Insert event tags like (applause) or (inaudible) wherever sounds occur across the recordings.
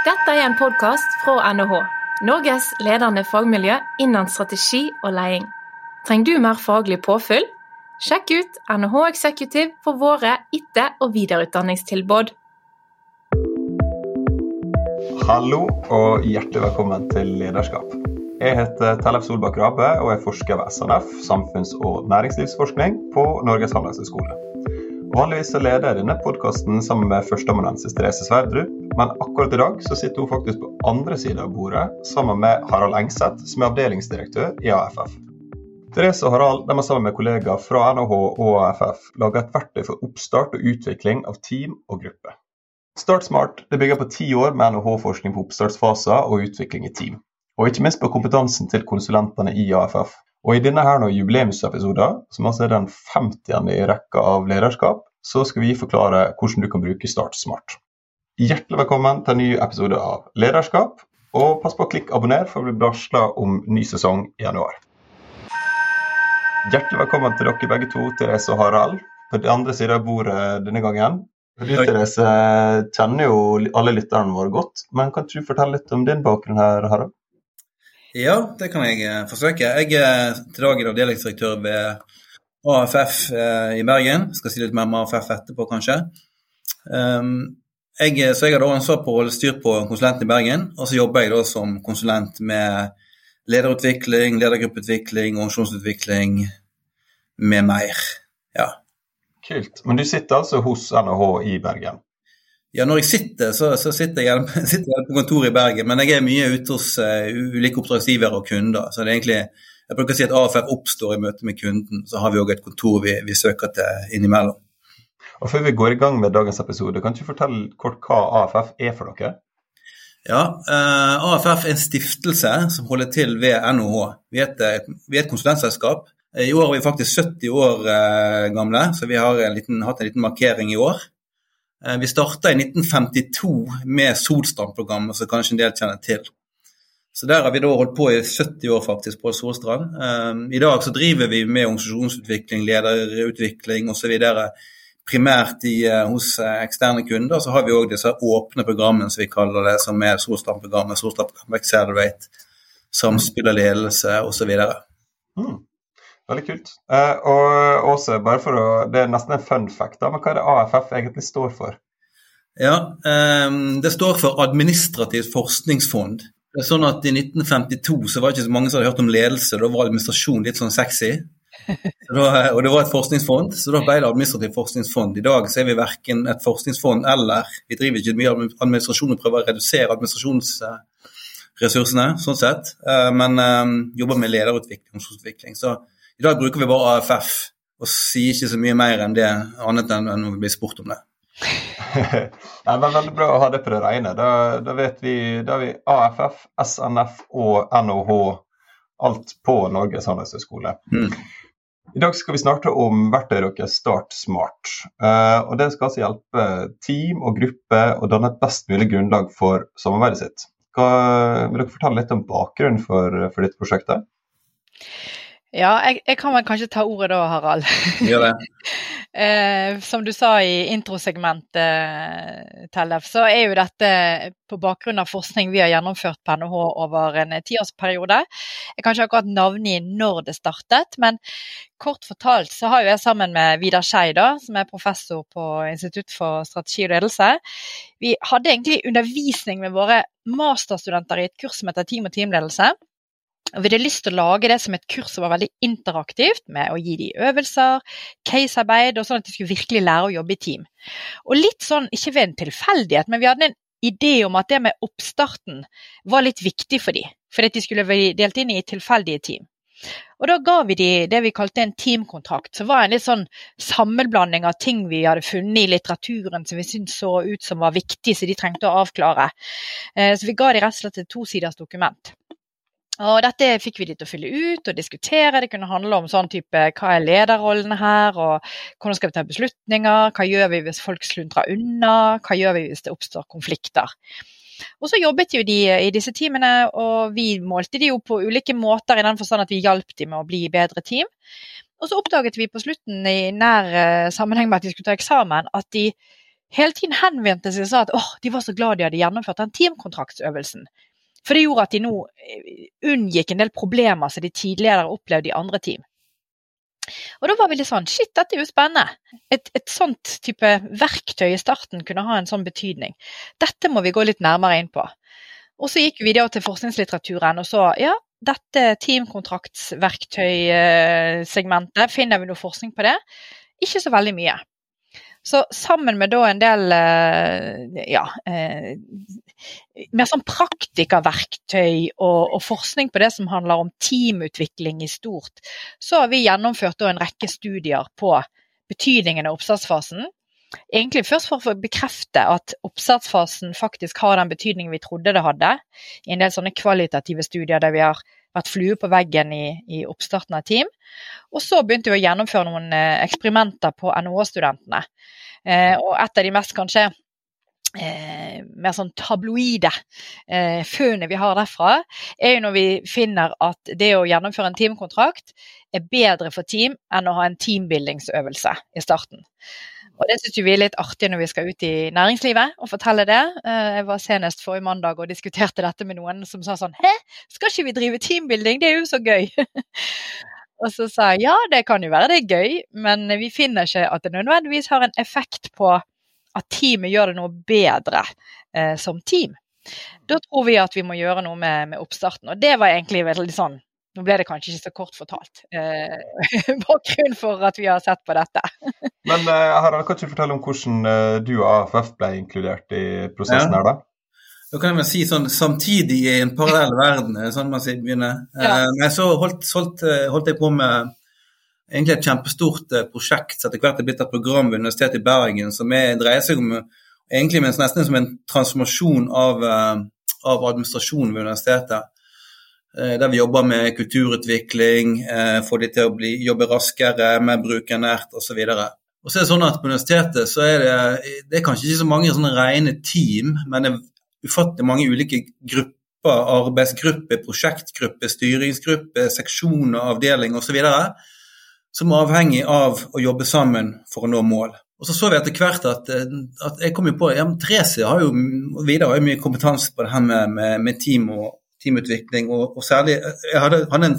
Dette er en podkast fra NHH, Norges ledende fagmiljø innen strategi og leding. Trenger du mer faglig påfyll? Sjekk ut NHH Executive for våre etter- og videreutdanningstilbud. Hallo og hjertelig velkommen til Lederskap. Jeg heter Tellef Solbakk Rabe og er forsker ved SNF, samfunns- og næringslivsforskning, på Norges handelshøyskole. Vanligvis leder jeg denne podkasten sammen med førsteamanuensis Therese Sverdrup, men akkurat i dag så sitter hun faktisk på andre siden av bordet sammen med Harald Engseth, som er avdelingsdirektør i AFF. Therese og Harald de har sammen med kollegaer fra NHH og AFF laga et verktøy for oppstart og utvikling av team og gruppe. Start Smart det bygger på ti år med NHH-forskning på oppstartsfaser og utvikling i team. Og ikke minst på kompetansen til konsulentene i AFF. Og I denne her nå jubileumsepisoden, som altså er den 50. i rekka av lederskap, så skal vi forklare hvordan du kan bruke Start Smart. Hjertelig velkommen til en ny episode av Lederskap. Og pass på å klikke abonner for å bli varsla om ny sesong i januar. Hjertelig velkommen til dere begge to, Therese og Harald, på den andre siden av bordet denne gangen. Du, Therese, kjenner jo alle lytterne våre godt, men kan du fortelle litt om din bakgrunn her, Harald? Ja, det kan jeg eh, forsøke. Jeg er til dagen avdelingsdirektør ved AFF eh, i Bergen. Skal si litt mer om AFF etterpå, kanskje. Um, jeg, så jeg har da ansvar på å holde styr på konsulenten i Bergen, og så jobber jeg da som konsulent med lederutvikling, ledergruppeutvikling, organisasjonsutvikling med mer. Ja. Kult. Men du sitter altså hos NHH i Bergen? Ja, når jeg sitter, så, så sitter, jeg, (laughs) sitter, jeg, på kontoret i Bergen, men jeg er mye ute hos uh, ulike oppdragsgivere og kunder. så det er egentlig, Jeg bruker å si at AFF oppstår i møte med kunden, så har vi òg et kontor vi, vi, søker til innimellom. Og Før vi går i gang med dagens episode, kan du fortelle kort hva AFF er for dere? Ja, eh, AFF er en stiftelse som holder til ved NHH. Vi er et, vi er et konsulentselskap. I år er vi faktisk 70 år eh, gamle, så vi har en liten, hatt en liten markering i år. Eh, vi starta i 1952 med Solstrand-programmet, som kanskje en del kjenner til. Så Der har vi da holdt på i 70 år faktisk på Solstrand. I dag så driver vi med organisasjonsutvikling, lederutvikling osv primært i, hos eksterne kunder. Så har vi òg disse åpne programmene som vi kaller det, som er Solstad-programmet, Solstad Accelerate, samspill og ledelse osv. Mm. Veldig kult. Eh, og Åse, bare for å, det er nesten en fun fact, da, men hva er det AFF egentlig står for? Ja, eh, Det står for Administrativt forskningsfond. Det er sånn at I 1952 så var det ikke så mange som hadde hørt om ledelse, da var administrasjon litt sånn sexy. Da, og det var et forskningsfond, så da ble det administrativt forskningsfond. I dag så er vi verken et forskningsfond eller Vi driver ikke mye administrasjon og prøver å redusere administrasjonsressursene, sånn sett, men um, jobber med lederutvikling og utvikling. Så i dag bruker vi bare AFF og sier ikke så mye mer enn det, annet enn når vi blir spurt om det. (laughs) Nei, men Veldig bra å ha det på det rene. Da, da vet vi, da har vi AFF, SNF og NOH, alt på Norges handelshøyskole. Mm. I dag skal vi snakke om verktøyet deres Start Smart. Uh, og Det skal altså hjelpe team og gruppe å danne et best mulig grunnlag for samarbeidet sitt. Hva, vil dere fortelle litt om bakgrunnen for, for dette prosjektet? Ja, jeg, jeg, kan vel kanskje ta ordet da, Harald. Gjør det. (laughs) eh, som du sa i introsegmentet, Tellef, så er jo dette på bakgrunn av forskning vi har gjennomført på NHH over en tiårsperiode. Jeg kan ikke akkurat navngi når det startet, men kort fortalt så har jo jeg sammen med Vidar Skei, som er professor på Institutt for strategi og ledelse, vi hadde egentlig undervisning med våre masterstudenter i et kurs som heter Team og teamledelse. Og Vi hadde lyst til å lage det som et kurs som var veldig interaktivt, med å gi de øvelser, casearbeid, og sånn at de skulle virkelig lære å jobbe i team. Og litt sånn, ikke ved en tilfeldighet, men vi hadde en idé om at det med oppstarten var litt viktig for dem, fordi de skulle bli delt inn i tilfeldige team. Og Da ga vi de det vi kalte en teamkontrakt, som var en litt sånn sammenblanding av ting vi hadde funnet i litteraturen som vi syntes så ut som var viktig, så de trengte å avklare. Så vi ga de rett og slett et tosiders dokument. Og dette fikk vi de til å fylle ut og diskutere. Det kunne handle om sånn type hva er lederrollene her, og hvordan skal vi ta beslutninger, hva gjør vi hvis folk sluntrer unna, hva gjør vi hvis det oppstår konflikter. Og så jobbet jo de i disse teamene, og vi målte de jo på ulike måter i den forstand at vi hjalp de med å bli bedre team. Og så oppdaget vi på slutten i nær sammenheng med at de skulle ta eksamen, at de hele tiden henvendte seg og sa at åh, de var så glad de hadde gjennomført den teamkontraktsøvelsen. For det gjorde at de nå eh, unngikk en del problemer som de tidligere opplevde i andre team. Og da var vi litt sånn Shit, dette er jo spennende. Et, et sånt type verktøy i starten kunne ha en sånn betydning. Dette må vi gå litt nærmere inn på. Og så gikk vi da til forskningslitteraturen og så ja, dette teamkontraktsverktøysegmentet, finner vi noe forskning på det? Ikke så veldig mye. Så sammen med da en del eh, ja, eh, mer sånn praktikerverktøy og, og, forskning på det som handler om teamutvikling i stort, så har vi gjennomført en rekke studier på betydningen av oppstartsfasen. Egentlig først for å bekrefte at oppstartsfasen faktisk har den betydningen vi trodde det hadde. I en del sånne kvalitative studier der vi har vært flue på veggen i, i oppstarten av team. Og så begynte vi å gjennomføre noen eh, eksperimenter på NHO-studentene. Eh, og et av de mest kanskje eh, mer sånn tabloide eh, funnene vi har derfra, er jo når vi finner at det å gjennomføre en teamkontrakt er bedre for team enn å ha en teambuildingsøvelse i starten. Og Det syns vi er litt artig når vi skal ut i næringslivet og fortelle det. Eh, jeg var senest forrige mandag og diskuterte dette med noen som sa sånn Hæ, skal ikke vi drive teambuilding, det er jo så gøy. (laughs) og så sa jeg ja, det kan jo være det er gøy, men vi finner ikke at det nødvendigvis har en effekt på at teamet gjør det noe bedre eh, som team. Da tror vi at vi må gjøre noe med, med oppstarten. Og det var egentlig veldig sånn nå ble det kanskje ikke så kort fortalt, eh, (laughs) bakgrunnen for at vi har sett på dette. (laughs) Men uh, Harald, kan du fortelle om hvordan uh, du og AFF ble inkludert i prosessen ja. her, da? Da kan jeg vel si sånn samtidig i en parallell verden, eh, sånn man sier begynner. Ja. Eh, så holdt, holdt, eh, holdt, jeg på med egentlig et kjempestort prosjekt som etter hvert er blitt et program ved Universitetet i Bergen, som er, dreier seg om egentlig nesten som en transformasjon av, av administrasjonen ved universitetet. Eh, der vi jobber med kulturutvikling, eh, få de til å bli, jobbe raskere, mer brukernært osv. Og så er det sånn at På universitetet så er det, det er kanskje ikke så mange sånne rene team, men det er ufattelig mange ulike grupper, arbeidsgrupper, prosjektgrupper, styringsgrupper, seksjoner, avdeling osv. som er avhengig av å jobbe sammen for å nå mål. Og så så vi etter hvert at, at jeg kom jo på ja, Therese har jo, Vidar har jo mye kompetanse på det her med, med, med team og, teamutvikling. Og, og særlig, Jeg hadde, hadde en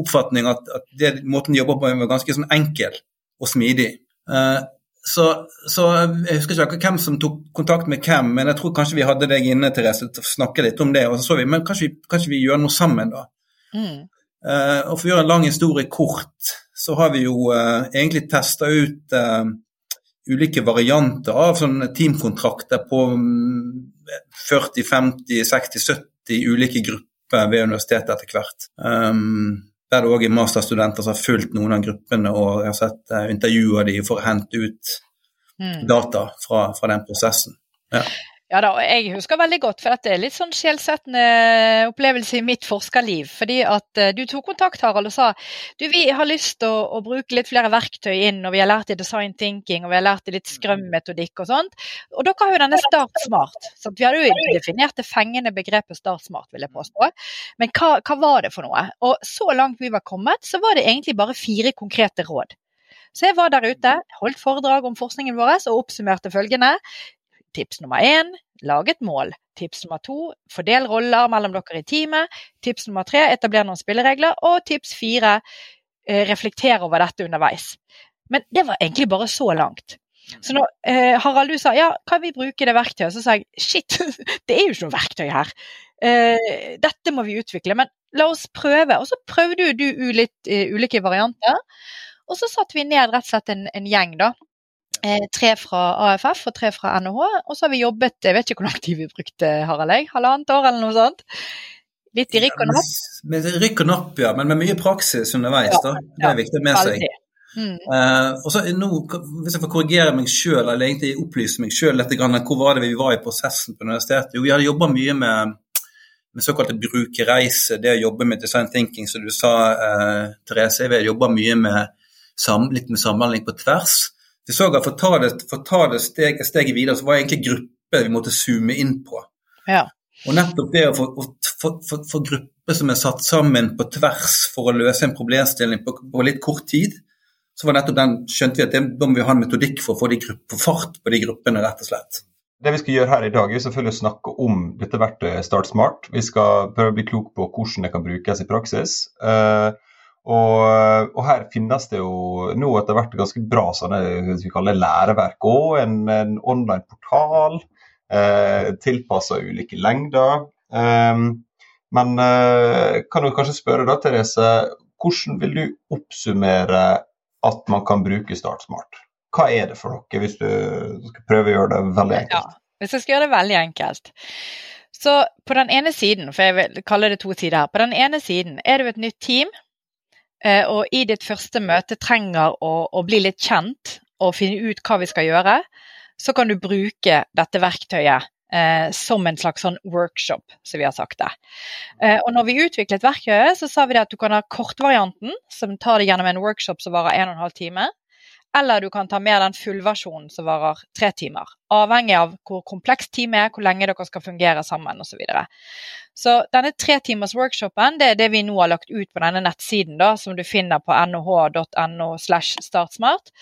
oppfatning at, at det, måten de jobber på var ganske sånn enkel og smidig. Uh, så, så, Jeg husker ikke hvem som tok kontakt med hvem, men jeg tror kanskje vi hadde deg inne Therese, til å snakke litt om det. og så så vi, Men kanskje vi, kanskje vi gjør noe sammen, da. Mm. Uh, og For å gjøre en lang historie kort, så har vi jo uh, egentlig testa ut ulike varianter av sånne teamkontrakter på 40, 50, 60, 70 ulike grupper ved universitetet etter hvert. Um, der det òg er masterstudenter som har fulgt noen av gruppene og jeg har sett uh, intervjuer de for å hente ut mm. data fra, fra, den prosessen. Ja. Ja da, og jeg husker veldig godt, for dette er litt sånn skjellsettende opplevelse i mitt forskerliv. Fordi at uh, du tok kontakt, Harald, og sa du, vi har lyst til å, å, bruke litt flere verktøy inn, og vi har lært i design thinking, og vi har lært i litt scrum-metodikk og sånt. Og dere har jo denne Start Smart. Så vi hadde jo definert det fengende begrepet Start Smart, vil jeg påstå. Men hva, hva var det for noe? Og så langt vi var kommet, så var det egentlig bare fire konkrete råd. Så jeg var der ute, holdt foredrag om forskningen vår og oppsummerte følgende. Tips nummer én lag et mål. Tips nummer to fordel roller mellom dere i teamet. Tips nummer tre etabler noen spilleregler. Og tips fire eh, reflekter over dette underveis. Men det var egentlig bare så langt. Så når eh, Harald du sa ja, kan vi bruke det verktøyet, så sa jeg shit, (laughs) det er jo ikke noe verktøy her. Eh, dette må vi utvikle, men la oss prøve. Og så prøvde du litt uh, ulike varianter. Og så satte vi ned rett og slett en, en gjeng da, tre fra AFF og tre fra NHH. Og så har vi jobbet jeg vet ikke hvor lang tid vi brukte, Harald, jeg, halvannet år eller noe sånt. Litt i rykk og napp. Ja, med rykk og napp, ja, men med mye praksis underveis. Ja, da. Det er viktig med seg. Mm. Uh, og så nå, Hvis jeg får korrigere meg sjøl, eller egentlig opplyse meg sjøl litt, hvor var det vi var i prosessen på universitetet? Jo, vi hadde jobba mye med, med såkalte brukerreise, det å jobbe med design thinking, som du sa, uh, Therese. Vi har jobba mye med sam, litt med samhandling på tvers. Vi så at for å ta det, for å ta det steg, steget videre, så var det egentlig grupper vi måtte zoome inn på. Ja. Og nettopp det å få grupper som er satt sammen på tvers for å løse en problemstilling på, på litt kort tid, så var nettopp den, skjønte vi at det, da må vi ha en metodikk for å få, de grupp, for fart på de gruppene, rett og slett. Det vi skal gjøre her i dag, er selvfølgelig å snakke om dette verktøyet Start Smart. Vi skal prøve å bli klok på hvordan det kan brukes i praksis. Uh, og, og, her finnes det jo nå etter hvert ganske bra sånne vi kaller læreverk òg. En, en online portal eh, tilpassa ulike lengder. Eh, men eh, kan du kanskje spørre da, Therese, hvordan vil du oppsummere at man kan bruke Startsmart? Hva er det for noe, hvis du skal prøve å gjøre det veldig enkelt? Ja, hvis jeg skal gjøre det veldig enkelt. Så på den ene siden, for jeg vil kalle det to sider her, på den ene siden er du et nytt team, og i ditt første møte trenger å, å bli litt kjent og finne ut hva vi skal gjøre, så kan du bruke dette verktøyet eh, som en slags sånn workshop, som vi har sagt det. Eh, og når vi utviklet verktøyet, så sa vi at du kan ha kortvarianten, som tar deg gjennom en workshop som varer 1 12 time. Eller du kan ta med den fullversjonen som varer tre timer. Avhengig av hvor komplekst teamet er, hvor lenge dere skal fungere sammen osv. Så, videre. så denne tre timers workshopen det er det vi nå har lagt ut på denne nettsiden, da, som du finner på nh.no. slash startsmart.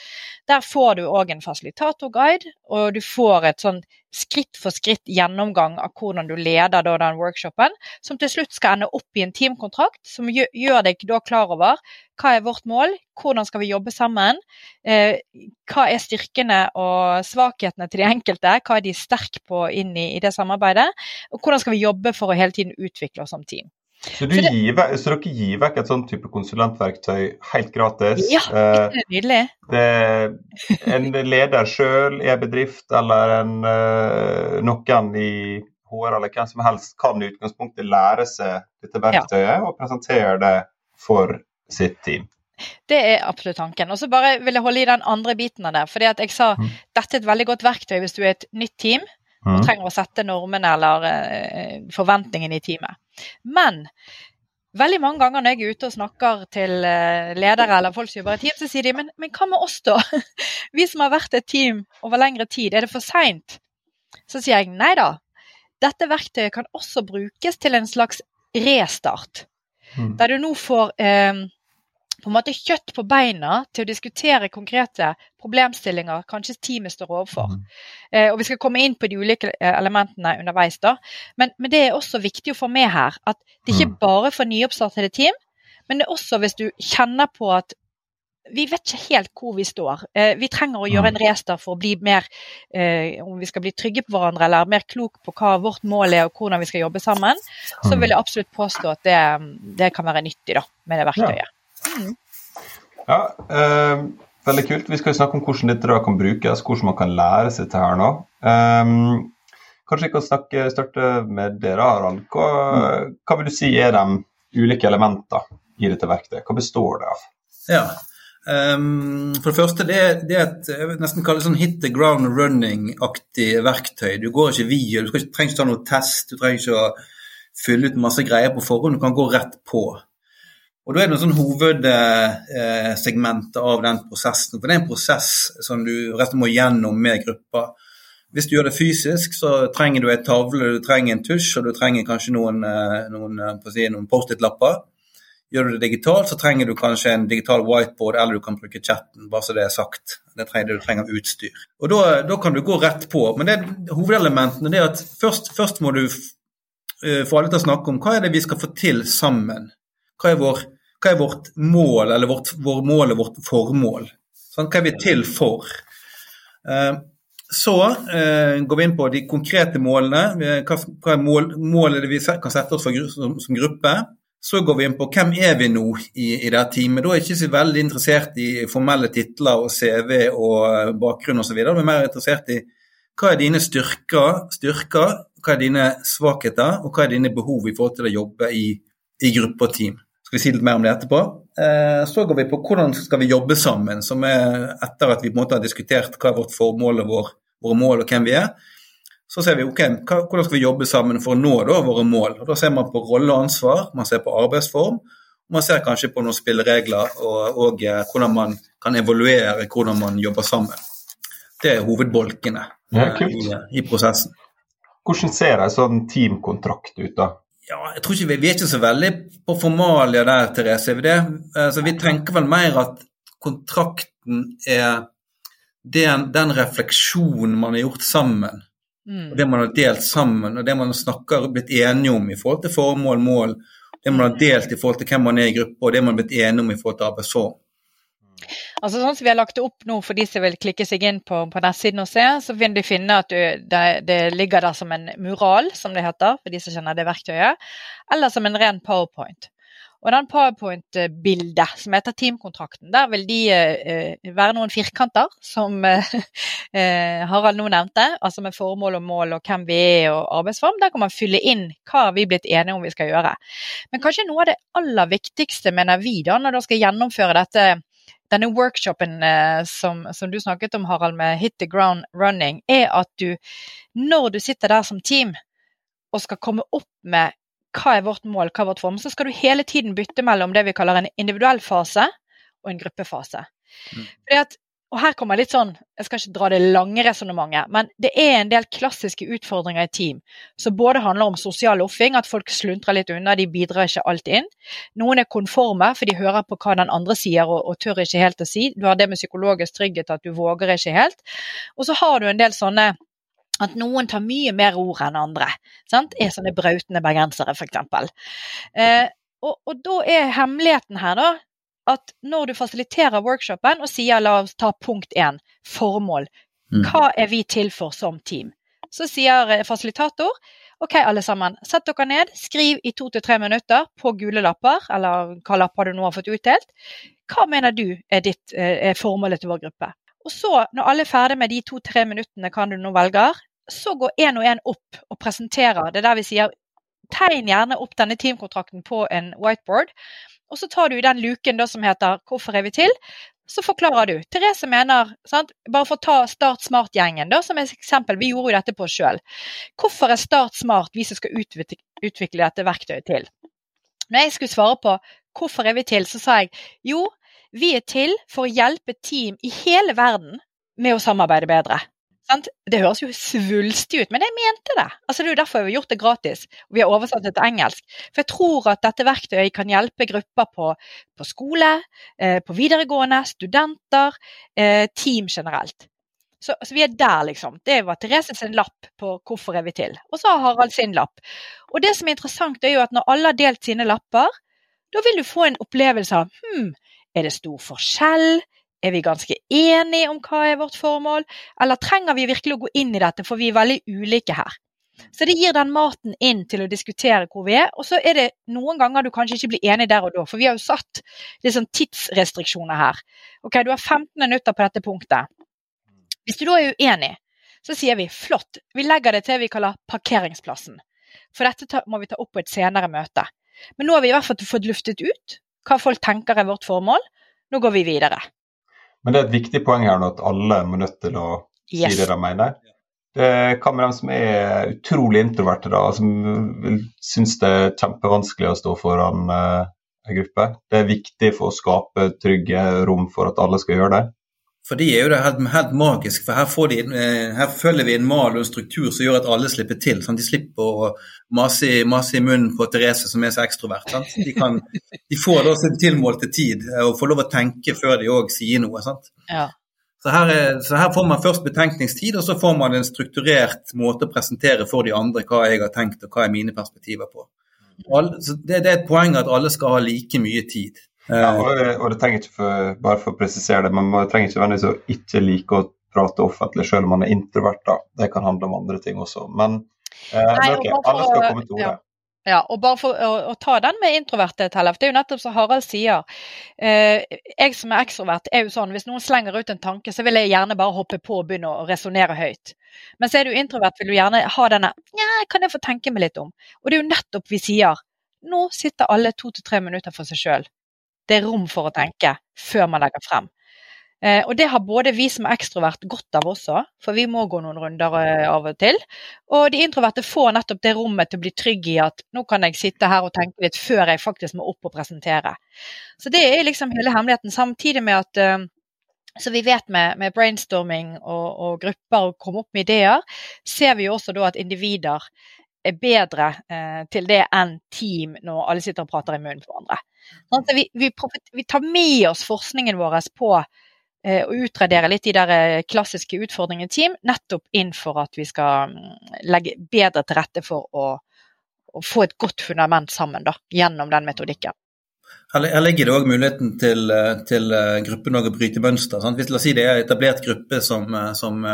Der får du òg en fasilitatorguide, og du får et sånn skritt for skritt gjennomgang av hvordan du leder da, den workshopen, som til slutt skal ende opp i en teamkontrakt som gjør deg da klar over hva er vårt mål, hvordan skal vi jobbe sammen, eh, hva er styrkene og svakhetene til de enkelte, hva er de sterke på inn i, i det samarbeidet, og hvordan skal vi jobbe for å hele tiden utvikle oss som team. Så, det, gir, så, dere gir vekk et sånn type konsulentverktøy helt gratis? Ja, det er nydelig. Det, en leder sjøl i en bedrift eller en, eh, noen i HR eller hvem som helst kan i utgangspunktet lære seg dette verktøyet ja. og presentere det for sitt team. Det er absolutt tanken. Og så bare vil jeg holde i den andre biten av det. fordi at jeg sa mm. dette er et veldig godt verktøy hvis du er et nytt team og mm. trenger å sette normene eller uh, forventningene i teamet. Men veldig mange ganger når jeg er ute og snakker til uh, ledere eller folk som jobber i team, så sier de men, men hva med oss, da? (laughs) Vi som har vært et team over lengre tid, er det for seint? Så sier jeg nei da. Dette verktøyet kan også brukes til en slags restart. Mm. Der du nå får uh, på en måte kjøtt på beina til å diskutere konkrete problemstillinger kanskje teamet står overfor. Mm. Eh, og Vi skal komme inn på de ulike eh, elementene underveis. da, men, men, det er også viktig å få med her at det ikke bare bare for nyoppstartede team, men det er også hvis du kjenner på at vi vet ikke helt hvor vi står. Eh, vi trenger å gjøre en mm. restart for å bli mer eh, Om vi skal bli trygge på hverandre eller mer klok på hva vårt mål er og hvordan vi skal jobbe sammen, så mm. vil jeg absolutt påstå at det, det kan være nyttig da, med det verktøyet. Ja. Mm. Ja, eh, veldig kult. Vi skal snakke om hvordan dette da kan brukes, hvordan man kan lære seg dette her nå. Um, kanskje vi kan snakke, starte med dere, Harald. Hva, hva, vil du si er de ulike elementene i dette verktøyet? Hva består det av? Ja, um, For det første, det er, det er et jeg vil nesten kalle det sånn hit the ground running-aktig verktøy. Du går ikke via, du trenger ikke ta noe test, du trenger ikke å fylle ut masse greier på forhånd, du kan gå rett på. Og Da er det noen sånn hovedsegment av den prosessen. For Det er en prosess som du rett må gjennom med gruppa. Hvis du gjør det fysisk, så trenger du en tavle, du trenger en tusj og du trenger kanskje noen, eh, noen, eh, si, noen Post-It-lapper. Gjør du det digitalt, så trenger du kanskje en digital whiteboard, eller du kan bruke chatten, bare så det er sagt. Det trenger, du trenger utstyr. Og da, da, kan du gå rett på. Men det, hovedelementene er at først, først må du eh, få alle til å snakke om hva er det vi skal få til sammen. Hva er vår hva er vårt mål, eller vårt, vår mål og vårt formål? Sånn, hva er vi til for? Eh, så eh, går vi inn på de konkrete målene. Hva, hva er mål, målet vi kan sette oss for, som, som, gruppe? Så går vi inn på hvem er vi nå i, i det teamet. Da er jeg ikke så veldig interessert i formelle titler og CV og bakgrunn osv. Vi er mer interessert i hva er dine styrker, styrker, hva er dine svakheter, og hva er dine behov i forhold til å jobbe i, i gruppe og team skal vi si litt mer om det etterpå. Eh, så går vi på hvordan skal vi jobbe sammen, som er etter at vi på en måte har diskutert hva er vårt formål og vår, våre mål og hvem vi er. Så ser vi ok, hvordan skal vi jobbe sammen for å nå da, våre mål. Og Da ser man på rolle og ansvar, man ser på arbeidsform, og man ser kanskje på noen spilleregler og, og eh, hvordan man kan evaluere hvordan man jobber sammen. Det er hovedbolkene ja, eh, i, i prosessen. Hvordan ser en sånn teamkontrakt ut? da? Ja, jeg tror ikke vi, vi er ikke så veldig på formalia der, Therese. Vi, det. Altså, vi tenker vel mer at kontrakten er den, den refleksjonen man har gjort sammen. Mm. Og det man har delt sammen, og det man snakker blitt enige om i forhold til formål, mål. Det man har delt i forhold til hvem man er i gruppe, og det man har blitt enige om i forhold til arbeidsform. Altså sånn som Vi har lagt det opp nå for de som vil klikke seg inn på, på nettsiden og se, så vil de finne at du, det, det, ligger der som en mural, som det heter, for de som kjenner det verktøyet, eller som en ren powerpoint. Og den powerpoint-bildet som heter teamkontrakten, der vil de eh, være noen firkanter, som eh, Harald nå nevnte, altså med formål og mål og hvem vi er og arbeidsform. Der kan man fylle inn hva vi er blitt enige om vi skal gjøre. Men kanskje noe av det aller viktigste, mener vi, da, når du skal gjennomføre dette denne workshopen eh, som, som, du snakket om, Harald, med Hit the ground running, er at du, når du sitter der som team og skal komme opp med hva er vårt mål, hva er vårt form, så skal du hele tiden bytte mellom det vi kaller en individuell fase og en gruppefase. Mm. Fordi at og her kommer litt sånn, Jeg skal ikke dra det lange resonnementet, men det er en del klassiske utfordringer i team som både handler om sosial loffing, at folk sluntrer litt unna, de bidrar ikke alt inn. Noen er konforme, for de hører på hva den andre sier og, og tør ikke helt å si. Du har det med psykologisk trygghet, at du våger ikke helt. Og så har du en del sånne at noen tar mye mer ord enn andre. Sant? Er sånne brautende bergensere, f.eks. Eh, og, og da er hemmeligheten her, da, at når du fasiliterer workshopen og sier la oss ta punkt én, formål, mm. hva er vi til for som team? Så sier eh, fasilitator OK, alle sammen, sett dere ned, skriv i to til tre minutter på gule lapper, eller hva lapper du nå har fått utdelt. Hva mener du er, ditt, eh, er formålet til vår gruppe? Og så, når alle er ferdig med de to-tre minuttene kan du nå velger, så går én og én opp og presenterer. Det er der vi sier tegn gjerne opp denne teamkontrakten på en whiteboard. Og så tar du den luken da, som heter 'Hvorfor er vi til?' Så forklarer du. Therese mener, sant? bare for å ta Start Smart-gjengen som et eksempel, vi gjorde jo dette på oss sjøl. Hvorfor er Start Smart vi som skal utvikle dette verktøyet til? Når jeg skulle svare på hvorfor er vi til, så sa jeg jo, vi er til for å hjelpe team i hele verden med å samarbeide bedre. Det høres jo svulstig ut, men jeg mente det. Altså, det er jo derfor vi har gjort det gratis. og Vi har oversatt det til engelsk. For jeg tror at dette verktøyet kan hjelpe grupper på, på skole, eh, på videregående, studenter, eh, team generelt. Så, så, vi er der, liksom. Det var Therese sin lapp på 'Hvorfor er vi til?' Og så har Harald sin lapp. Og det som er interessant, er jo at når alle har delt sine lapper, da vil du få en opplevelse av hm, er det stor forskjell? Er vi ganske enige om hva er vårt formål, eller trenger vi virkelig å gå inn i dette, for vi er veldig ulike her. Så det gir den maten inn til å diskutere hvor vi er. Og så er det noen ganger du kanskje ikke blir enig der og da, for vi har jo satt litt sånn tidsrestriksjoner her. Ok, du har 15 minutter på dette punktet. Hvis du da er uenig, så sier vi flott, vi legger det til vi kaller parkeringsplassen. For dette må vi ta opp på et senere møte. Men nå har vi i hvert fall fått luftet ut hva folk tenker er vårt formål. Nå går vi videre. Men det er et viktig poeng her nå at alle må nødt til å si yes. det de mener. Hva med dem som er utrolig introverte, da, som syns det er kjempevanskelig å stå foran uh, en gruppe? Det er viktig for å skape trygge rom for at alle skal gjøre det. For de er jo det helt, helt magisk, for her, de, eh, her, følger vi en mal og en struktur som gjør at alle slipper til. Sånn. De slipper å mase, mase, i munnen på Therese som er så ekstrovert. De, kan, de, får da sin tilmålte tid eh, og får lov å tenke før de òg sier noe. Ja. Så, her er, så, her får man først betenkningstid, og så får man en strukturert måte å presentere for de andre hva jeg har tenkt og hva er mine perspektiver på. Alle, det, det er et poeng at alle skal ha like mye tid. Ja, og, og, det trenger ikke for, bare for å presisere det, men man trenger ikke nødvendigvis å ikke like å prate offentlig selv om man er introvert. da. Det kan handle om andre ting også. Men, eh, Nei, okay, alle skal komme til orde. Ja. Ja, og bare for å, å ta den med introverte, Tellef. Det er jo nettopp som Harald sier. Eh, jeg som er ekstrovert, er jo sånn hvis noen slenger ut en tanke, så vil jeg gjerne bare hoppe på og begynne å resonnere høyt. Men så er du introvert, vil du gjerne ha denne Ja, kan jeg få tenke meg litt om? Og det er jo nettopp vi sier. Nå sitter alle to til tre minutter for seg sjøl det er rom for å tenke før man legger frem. Eh, og det har både vi som er ekstrovert godt av også, for vi må gå noen runder eh, av og til. Og de introverte får nettopp det rommet til å bli trygg i at nå kan jeg sitte her og tenke litt før jeg faktisk må opp og presentere. Så det er liksom hele hemmeligheten, samtidig med at eh, så vi vet med, med brainstorming og, og, grupper og komme opp med ideer, ser vi jo også da at individer er bedre eh, til det enn team når alle sitter og prater i munnen på hverandre. Sånn, vi, vi, vi, tar med oss forskningen vår på eh, å utradere litt de der eh, klassiske utfordringene team, nettopp inn for at vi skal mm, legge bedre til rette for å, å få et godt fundament sammen da, gjennom den metodikken. Her ligger det òg muligheten til, eh, til gruppen å bryte mønster. Sant? Hvis la oss si det er etablert gruppe som, som,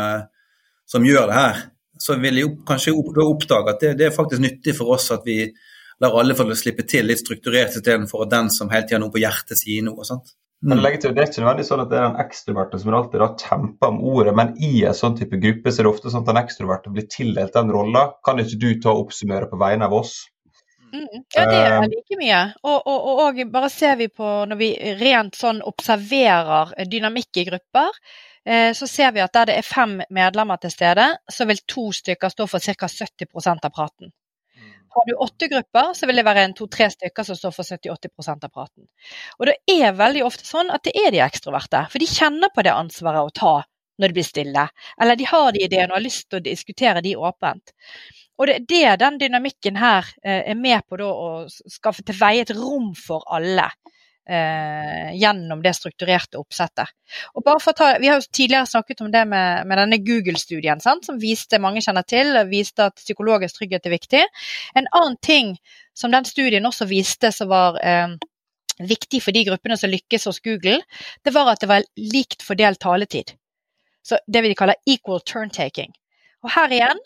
som gjør det her, så vil jeg kanskje oppdage at det, det, er faktisk nyttig for oss at vi lar alle få slippe til litt strukturert istedenfor at den som hele tida har noe på hjertet, sier noe. sant? Mm. Men til, Det er ikke nødvendig sånn at det er den ekstroverte som alltid har kjemper om ordet, men i en sånn type gruppe så er det ofte sånn at den ekstroverte blir tildelt den rolla. Kan ikke du ta og oppsummere på vegne av oss? Mm, ja, det er eh, like mye. Og, og, og, og, bare ser vi på når vi rent sånn observerer dynamikk i grupper, så ser vi at der det er fem medlemmer til stede, så vil to stykker stå for ca. 70% av praten. Mm. Har du åtte grupper, så vil det være en to-tre stykker som står for 70-80% av praten. Og det er veldig ofte sånn at det er de ekstroverte, for de kjenner på det ansvaret å ta når det blir stille. Eller de har de ideene og har lyst til å diskutere de åpent. Og det det den dynamikken her eh, er med på å skaffe til veie et rom for alle eh, gjennom det strukturerte oppsettet. Og bare for å ta, vi har jo tidligere snakket om det med, med denne Google-studien som viste mange kjenner til, viste at psykologisk trygghet er viktig. En annen ting som den studien også viste som var eh, viktig for de gruppene som lykkes hos Google, det var at det var likt fordelt taletid. Så Det vi kaller equal turn-taking. Og her igjen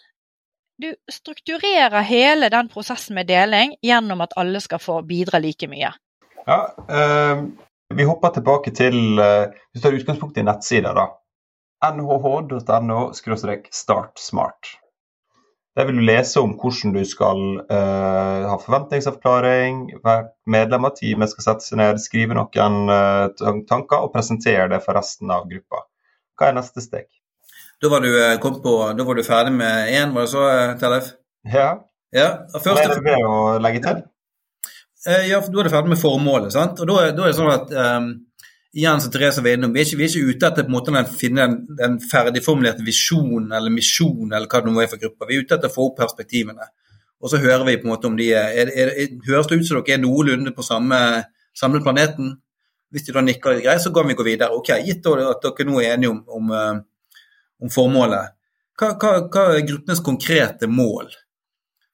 du strukturerer hele den prosessen med deling gjennom at alle skal få bidra like mye. Ja, eh, Vi hopper tilbake til eh, du tar utgangspunkt i nettsida, da. nhh.no startsmart. Der vil du lese om hvordan du skal eh, ha forventningsavklaring. hvert medlem av teamet skal sette seg ned, skrive noen eh, tanker og presentere det for resten av gruppa. Hva er neste steg? Da var du, eh, på, da var du ferdig med én, var det så, eh, Tellef? Ja. ja første... Det er det å legge til? Eh, ja, for Da er det ferdig med formålet. sant? Og Da, da er det sånn at um, igjen som Therese var innom, vi er, ikke, vi er ikke ute etter på en måte å finne en, en ferdigformulert visjon eller misjon eller hva det nå er for grupper. Vi er ute etter å få opp perspektivene. Og så hører vi på en måte om de er, er, er Høres det ut som dere er noenlunde på samme, samme planeten? Hvis de da nikker litt greit, så kan vi gå videre. Ok, Gitt at dere nå er enige om, om, eh, om formålet, hva, hva, hva er gruppenes konkrete mål?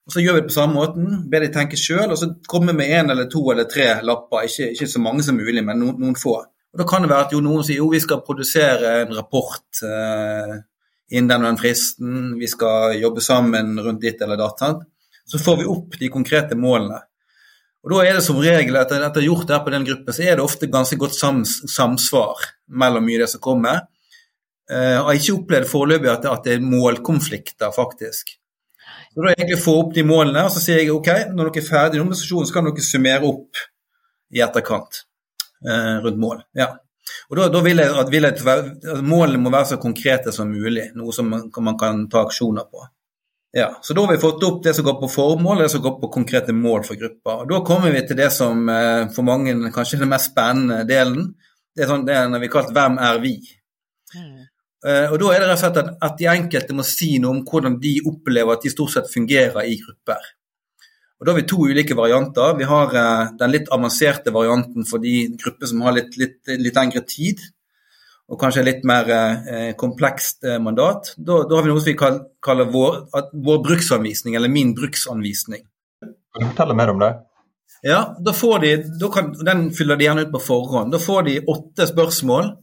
Og Så gjør vi det på samme måten, ber de tenke sjøl, og så kommer vi med én eller to eller tre lapper. Ikke, ikke så mange som mulig, men noen, noen, få. Og Da kan det være at jo, noen sier jo vi skal produsere en rapport eh, innen den fristen, vi skal jobbe sammen rundt ditt eller datt. Så får vi opp de konkrete målene. Og Da er det som regel, etter at jeg har gjort det her på den gruppen, så er det ofte ganske godt sams, samsvar mellom mye av det som kommer. Eh, jeg har ikke opplevd foreløpig at, at det er målkonflikter, faktisk. Så da egentlig få opp de målene, og så sier jeg ok, når dere er ferdig i organisasjonen, så kan dere summere opp i etterkant eh, rundt mål. Ja. Og da, da vil jeg, at, vil jeg at Målene må være så konkrete som mulig, noe som man, man kan ta aksjoner på. Ja, så Da har vi fått opp det som går på formål og det som går på konkrete mål for grupper. Og Da kommer vi til det som eh, for mange kanskje er den mest spennende delen. Det er sånn, det er når vi kalt 'Hvem er vi?' Mm. Uh, og Da er det rett og slett at, de enkelte må si noe om hvordan de opplever at de stort sett fungerer i grupper. Og Da har vi to ulike varianter. Vi har uh, den litt avanserte varianten for de grupper som har litt, litt, litt lengre tid, og kanskje litt mer uh, komplekst mandat. Da, da, har vi noe som vi kaller, kaller vår, vår, bruksanvisning, eller min bruksanvisning. Kan du fortelle mer om det? Ja, da får de, da kan, Den fyller de gjerne ut på forhånd. Da får de åtte spørsmål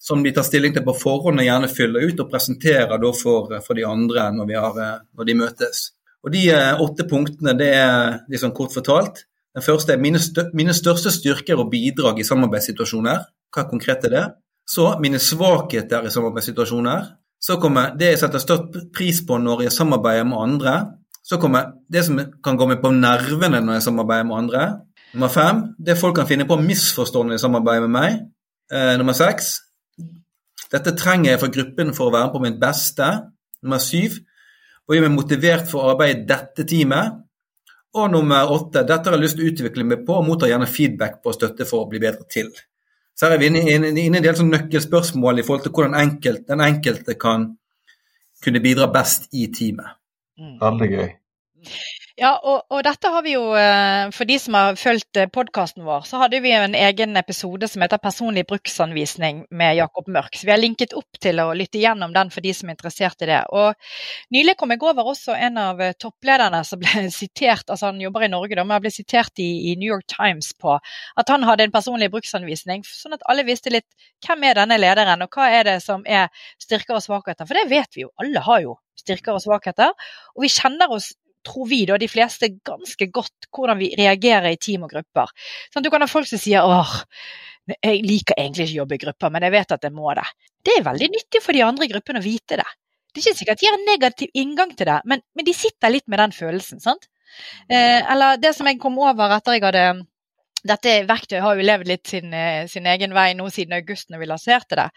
som de tar stilling til på forhånd og gjerne fyller ut og presenterer for, for, de andre når, har, eh, når, de møtes. Og De eh, åtte punktene det er liksom kort fortalt. Den første er mine, stør, mine største styrker og bidrag i samarbeidssituasjoner. Hva konkret er det? Så mine svakheter i samarbeidssituasjoner. Så kommer det jeg setter størst pris på når jeg samarbeider med andre. Så kommer det som kan gå meg på nervene når jeg samarbeider med andre. Nummer fem det folk kan finne på å misforstå når de samarbeider med meg. Eh, nummer seks dette trenger jeg for gruppen for å være på mitt beste. Nummer syv å gjøre meg motivert for å arbeide i dette teamet. Og nummer åtte dette har jeg lyst til å utvikle meg på og mottar gjerne feedback på og støtte for å bli bedre til. Så her er vi inne i en del sånn nøkkelspørsmål i forhold til hvordan enkelt, den enkelte kan kunne bidra best i teamet. Mm. Veldig gøy. Ja, og, og, dette har vi jo, eh, for de som har fulgt eh, podkasten vår, så hadde vi en egen episode som heter 'Personlig bruksanvisning' med Jakob Mørk. Så vi har linket opp til å lytte gjennom den for de som er interessert i det. Og Nylig kom jeg over også en av eh, topplederne som ble (laughs) sitert, altså han jobber i Norge, da, men ble sitert i, i, New York Times på at han hadde en personlig bruksanvisning, sånn at alle visste litt hvem er denne lederen, og hva er det som er styrker og svakheter. For det vet vi jo, alle har jo styrker og svakheter. Og vi kjenner oss tror vi, da, de fleste ganske godt hvordan vi reagerer i team og grupper. Sånn, du kan ha folk som sier åh, jeg liker egentlig ikke å jobbe i grupper, men jeg vet at jeg må det. Det er veldig nyttig for de andre i gruppen å vite det. Det er ikke sikkert de har en negativ inngang til det, men, men de sitter litt med den følelsen. sant? Eh, eller det som jeg kom over etter jeg hadde dette verktøyet har jo levd litt sin, eh, sin, egen vei nå siden august når vi lanserte det.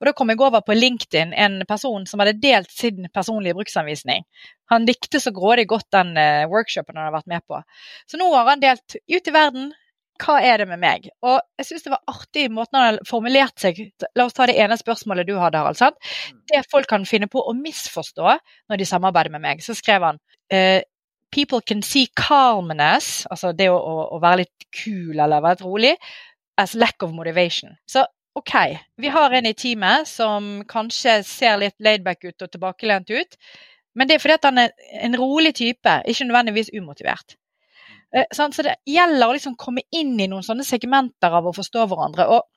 Og Da kom jeg over på LinkedIn en person som hadde delt sin personlige bruksanvisning. Han likte så grådig godt den uh, workshopen han har vært med på. Så nå har han delt ut i verden. Hva er det med meg? Og jeg syns det var artig måten han har formulert seg La oss ta det ene spørsmålet du hadde, Harald. Sant? Det folk kan finne på å misforstå når de samarbeider med meg. Så skrev han uh, people can see calmness, altså det å, å, å, være litt kul eller være rolig, as lack of motivation. Så OK, vi har en i teamet som kanskje ser litt laidback ut og tilbakelent ut, men det er fordi at han er en rolig type, ikke nødvendigvis umotivert. Eh, så det gjelder å liksom komme inn i noen sånne segmenter av å forstå hverandre. og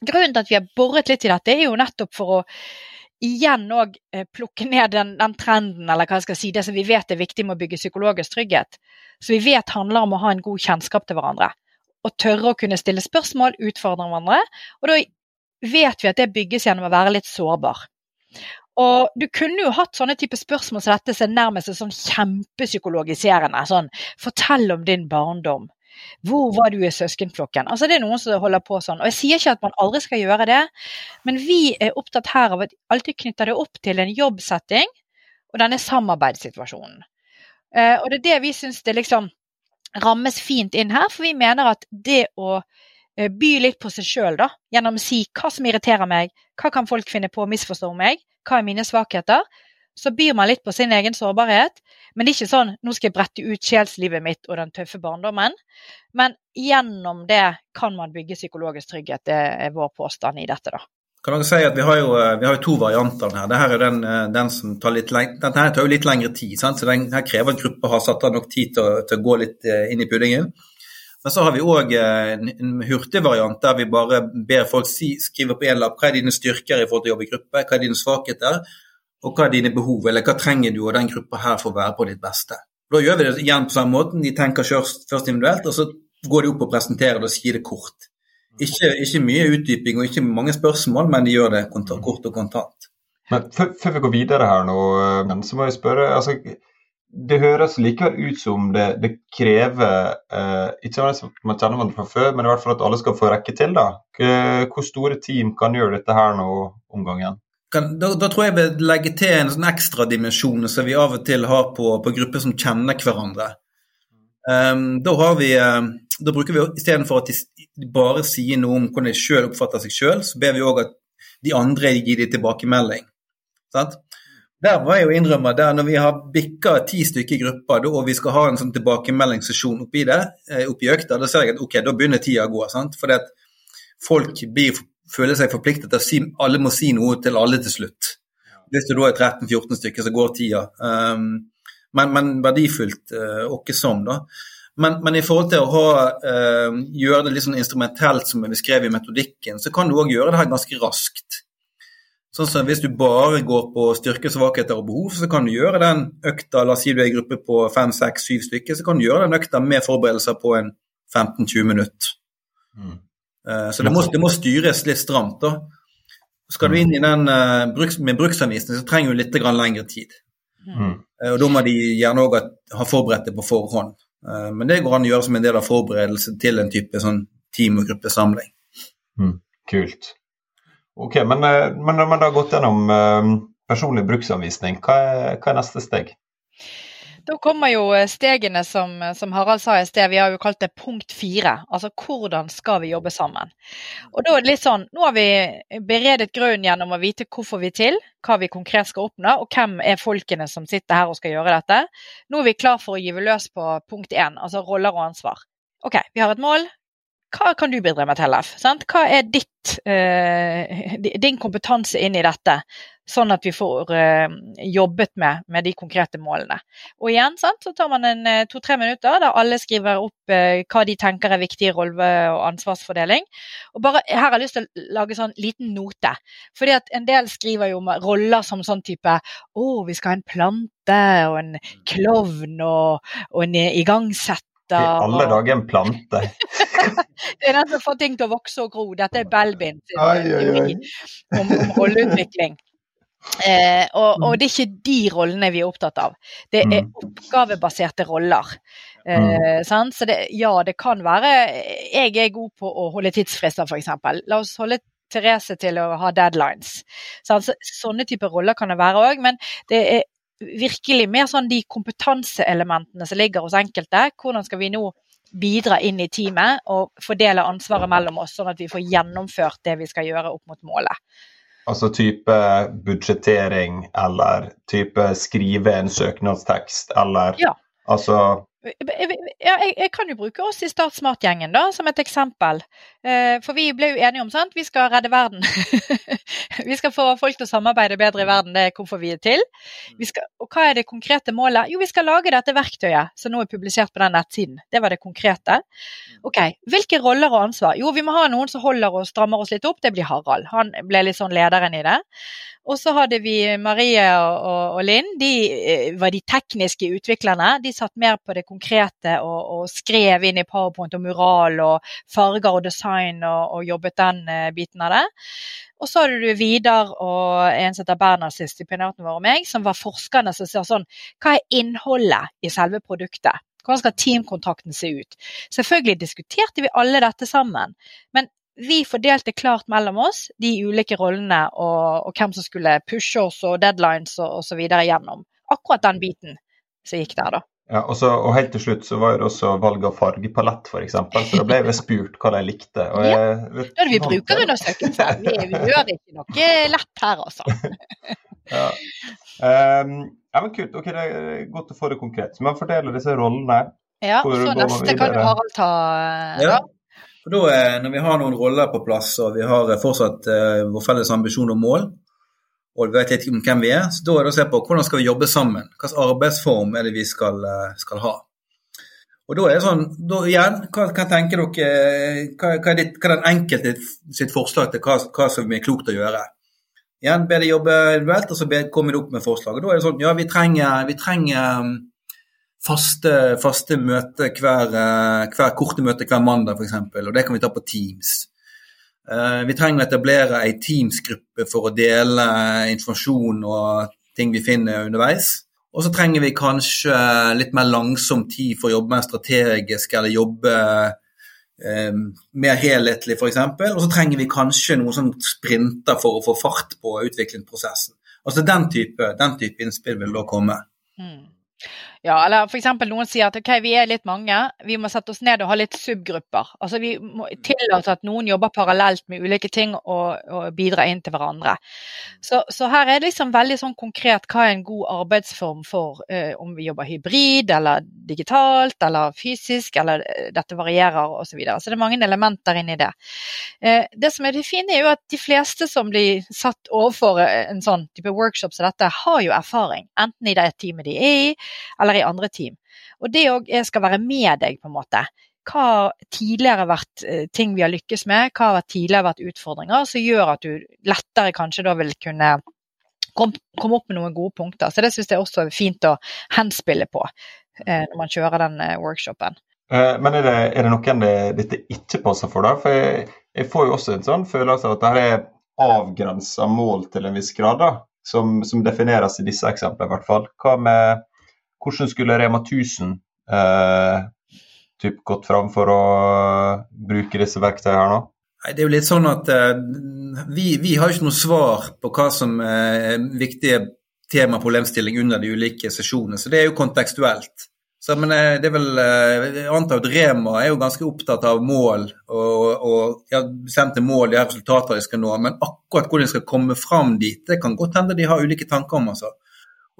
Grunnen til at vi har boret litt i dette, er jo nettopp for å igjen òg eh, plukke ned den, den, trenden, eller hva jeg skal si, det som vi vet er viktig med å bygge psykologisk trygghet. Så vi vet handler om å ha en god kjennskap til hverandre. Og tørre å kunne stille spørsmål, utfordre hverandre. Og da vet vi at det bygges gjennom å være litt sårbar. Og du kunne jo hatt sånne type spørsmål som dette som nærmest sånn kjempepsykologiserende. Sånn, fortell om din barndom. Hvor var du i søskenflokken? Altså Det er noen som holder på sånn. Og Jeg sier ikke at man aldri skal gjøre det, men vi er opptatt her av at alltid knytter det opp til en jobbsetting og denne samarbeidssituasjonen. Eh, og det er det vi syns det liksom rammes fint inn her, for vi mener at det å eh, by litt på seg sjøl, gjennom å si hva som irriterer meg, hva kan folk finne på å misforstå meg, hva er mine svakheter, så byr man litt på sin egen sårbarhet. Men ikke sånn 'nå skal jeg brette ut sjelslivet mitt og den tøffe barndommen'. Men gjennom det kan man bygge psykologisk trygghet. Det er vår påstand i dette, da. Kan dere si at Vi har jo, vi har jo to varianter her. Dette er den, den som tar litt, denne tar jo litt lengre tid. Sant? så den her krever at gruppa har satt av nok tid til å, til å, gå litt eh, inn i puddingen. Men så har vi òg eh, en hurtigvariant der vi bare ber folk si, skrive på én lapp hva er dine styrker i forhold til å jobbe i gruppe, hva er dine svakheter, og hva er dine behov, eller hva trenger du og den gruppa her for å være på ditt beste. Da gjør vi det igjen på samme måten. De tenker først, først individuelt, og så går de opp og presenterer det og sier det kort. Ikke, ikke, mye utdyping og ikke mange spørsmål, men de gjør det kort og kontant. Men Før vi går videre her nå, så må jeg spørre altså, Det høres likevel ut som det, det krever eh, Ikke at man kjenner hverandre fra før, men i hvert fall at alle skal få rekke til. da. Hvor store team kan gjøre dette her nå om gangen? Kan, da, da, tror jeg vi legger til en sånn ekstra dimensjon som vi av og til har på, på grupper som kjenner hverandre. Um, da, vi, um, da, bruker vi istedenfor at de bare sier noe om hvordan de sjøl oppfatter seg sjøl, så ber vi òg at de andre gir dem tilbakemelding. Sant? Der var jeg jo innrømme, der Når vi har bikka ti stykker i gruppa og vi skal ha en sånn tilbakemeldingssesjon oppi det, eh, oppi økta, da ser jeg at ok, da begynner tida å gå. sant? Fordi at folk blir føler seg forpliktet til å si alle må si noe til alle til slutt. Hvis du da er 13-14 stykker, så går tida. Um, men, men, verdifullt uh, åkke som, da. Men, men, i forhold til å ha, uh, gjøre det litt sånn instrumentelt som vi skrev i metodikken, så kan du òg gjøre det her ganske raskt. Sånn som Hvis du bare går på styrke, svakheter og behov, så kan du gjøre den økta La oss si du er i gruppe på 5-6-7 stykker, så kan du gjøre den økta med forberedelser på en 15-20 minutter. Mm. Eh, så det må, det må, styres litt stramt. da. Skal du inn i den uh, med bruksanvisning, så trenger du litt lengre tid. Mm. Uh, og Da må de gjerne òg ha forberedt det på forhånd. Men det går an å gjøre som en del av forberedelsen til en type sånn team- og gruppesamling. Mm. Kult. Ok, Men, men når man har gått gjennom personlig bruksanvisning, hva er, hva er neste steg? Da kommer jo stegene som, som, Harald sa i sted, vi har jo kalt det punkt fire. Altså hvordan skal vi jobbe sammen. Og da er det litt sånn, Nå har vi beredet grunnen gjennom å vite hvorfor vi til, hva vi konkret skal oppnå, og hvem er folkene som sitter her og skal gjøre dette. Nå er vi klar for å gyve løs på punkt én, altså roller og ansvar. OK, vi har et mål, hva kan du bidra med, Tellef? Hva er ditt, uh, din kompetanse inn i dette, sånn at vi får eh, jobbet med, med, de konkrete målene. Og igjen sant, så tar man en uh, to-tre minutter der alle skriver opp hva de tenker er viktig rolle- og ansvarsfordeling. Og bare, Her har jeg lyst til å lage sånn liten note. fordi at En del skriver jo om roller som sånn type å, vi skal ha en plante og en klovn og, og en igangsetter i alle dager en plante. (laughs) det er den som får ting til å vokse og gro. Dette er Belbin teori om, om rolleutvikling. Eh, og, og, det er ikke de rollene vi er opptatt av. Det er mm. oppgavebaserte roller. Eh, mm. Så det, ja, det kan være Jeg er god på å holde tidsfrister, f.eks. La oss holde Therese til å ha deadlines. Så, sånne typer roller kan det være òg, men det er virkelig mer sånn de kompetanseelementene som ligger hos enkelte. Hvordan skal vi nå bidra inn i teamet og fordele ansvaret mellom oss, sånn at vi får gjennomført det vi skal gjøre opp mot målet. Altså type budsjettering eller type skrive en søknadstekst eller ja. altså ja, jeg, jeg, kan jo bruke oss i Start Smart-gjengen da, som et eksempel. Eh, for vi ble jo enige om sant? vi skal redde verden. (laughs) vi skal få folk til å samarbeide bedre i verden, det er hvorfor vi til. Vi skal, og hva er det konkrete målet? Jo, vi skal lage dette verktøyet som nå er publisert på den nettsiden. Det var det konkrete. Ok, Hvilke roller og ansvar? Jo, vi må ha noen som holder og strammer oss litt opp. Det blir Harald. Han ble litt sånn lederen i det. Og så hadde vi Marie og, og, og Linn. De eh, var de tekniske utviklerne. De satt mer på det konkrete og, og skrev inn i Powerpoint og mural og farger og design og, og jobbet den uh, biten av det. Og så hadde du Vidar og en som heter Bernhard, stipendiaten vår og meg, som var forskerne som sa sånn Hva er innholdet i selve produktet? Hvordan skal teamkontrakten se ut? Selvfølgelig diskuterte vi alle dette sammen, men vi fordelte klart mellom oss de ulike rollene og, og hvem som skulle pushe oss og deadlines og osv. gjennom. Akkurat den biten som gikk der, da. Ja, og, så, og, helt til slutt så var det også valg av fargepalett, f.eks. Så da ble vi spurt hva de likte. Og jeg, ja, da vi vi brukerundersøkelse. Vi, vi gjør ikke noe lett her, altså. (laughs) ja. Um, ja, men kult. Ok, Det er godt å få det konkret. Så man fordeler disse rollene. Ja, og så neste kan du Harald ta. Ja. For da, Når vi har noen roller på plass og vi har fortsatt uh, vår felles ambisjon og mål, og vi vet litt om hvem vi er, så da er det å se på hvordan skal vi jobbe sammen. Hvilken arbeidsform er det vi skal, uh, skal ha. Og da er det sånn, da igjen, hva, hva tenker dere, hva, hva, er ditt, hva, er den enkelte sitt forslag til hva, hva som er klokt å gjøre? Igjen, ber de jobbe individuelt, og så kommer de opp med forslag. Og da er det sånn, ja, vi trenger, vi trenger um, faste, faste møter hver, eh, hver, korte møte hver mandag f.eks., og det kan vi ta på Teams. Eh, vi trenger å etablere ei Teams-gruppe for å dele informasjon og ting vi finner underveis. Og så trenger vi kanskje litt mer langsom tid for å jobbe mer strategisk eller jobbe eh, mer helhetlig, f.eks. Og så trenger vi kanskje noen sånn sprinter for å få fart på utviklingsprosessen. Altså Den type, den type innspill vil da komme. Mm. Ja, eller f.eks. noen sier at ok, vi er litt mange, vi må sette oss ned og ha litt subgrupper. Altså Vi må tillate at noen jobber parallelt med ulike ting og, og bidrar inn til hverandre. Så, så, her er det liksom veldig sånn konkret hva er en god arbeidsform for eh, om vi jobber hybrid eller digitalt eller fysisk, eller uh, dette varierer osv. Så, videre. så det er mange elementer inni det. Eh, det som er det fine, er jo at de fleste som blir satt overfor en sånn type workshop som dette, har jo erfaring. Enten i det teamet de er i, eller eller i andre team. Og det òg skal være med deg, på en måte. Hva har tidligere vært eh, ting vi har lykkes med, hva har tidligere vært utfordringer, som gjør at du lettere kanskje da vil kunne komme opp med noen gode punkter. Så det syns jeg også er fint å henspille på eh, når man kjører den eh, workshopen. Men er det, er det noen det, dette ikke passer for, da? For jeg, jeg, får jo også en sånn følelse av at dette er avgrensa mål til en viss grad, da, som, som defineres i disse eksemplene i hvert fall. Hva med hvordan skulle Rema 1000 eh, typ gått fram for å bruke disse verktøyene her nå? Det er jo litt sånn at uh, vi, vi, har ikke noe svar på hva som er viktige tema og problemstilling under de ulike sesjonene. Så det er jo kontekstuelt. Så, men eh, det er vel, eh, Jeg antar at Rema er jo ganske opptatt av mål og, og ja, bestemte mål, de resultater de skal nå. Men akkurat hvordan de skal komme fram dit, det kan godt hende de har ulike tanker om. altså.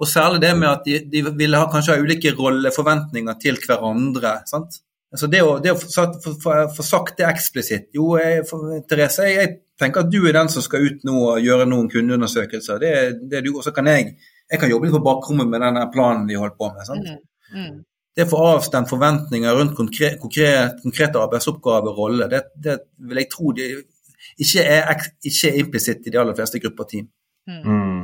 Og særlig det med at de, de vil ha, kanskje ha ulike rolleforventninger til hverandre. sant? Altså det å, det å få sagt det eksplisitt Jo, jeg, for, Therese, jeg, jeg, tenker at du er den som skal ut nå og gjøre noen kundeundersøkelser. Det, det du, og så kan jeg, jeg kan jobbe litt på bakrommet med denne planen vi holder på med. sant? Mm, mm det å få avstemt forventninger rundt konkret, konkret, konkrete arbeidsoppgaver og roller, det, det, vil jeg tro de, ikke er, ikke er implisitt i de aller fleste grupper og team. Mm.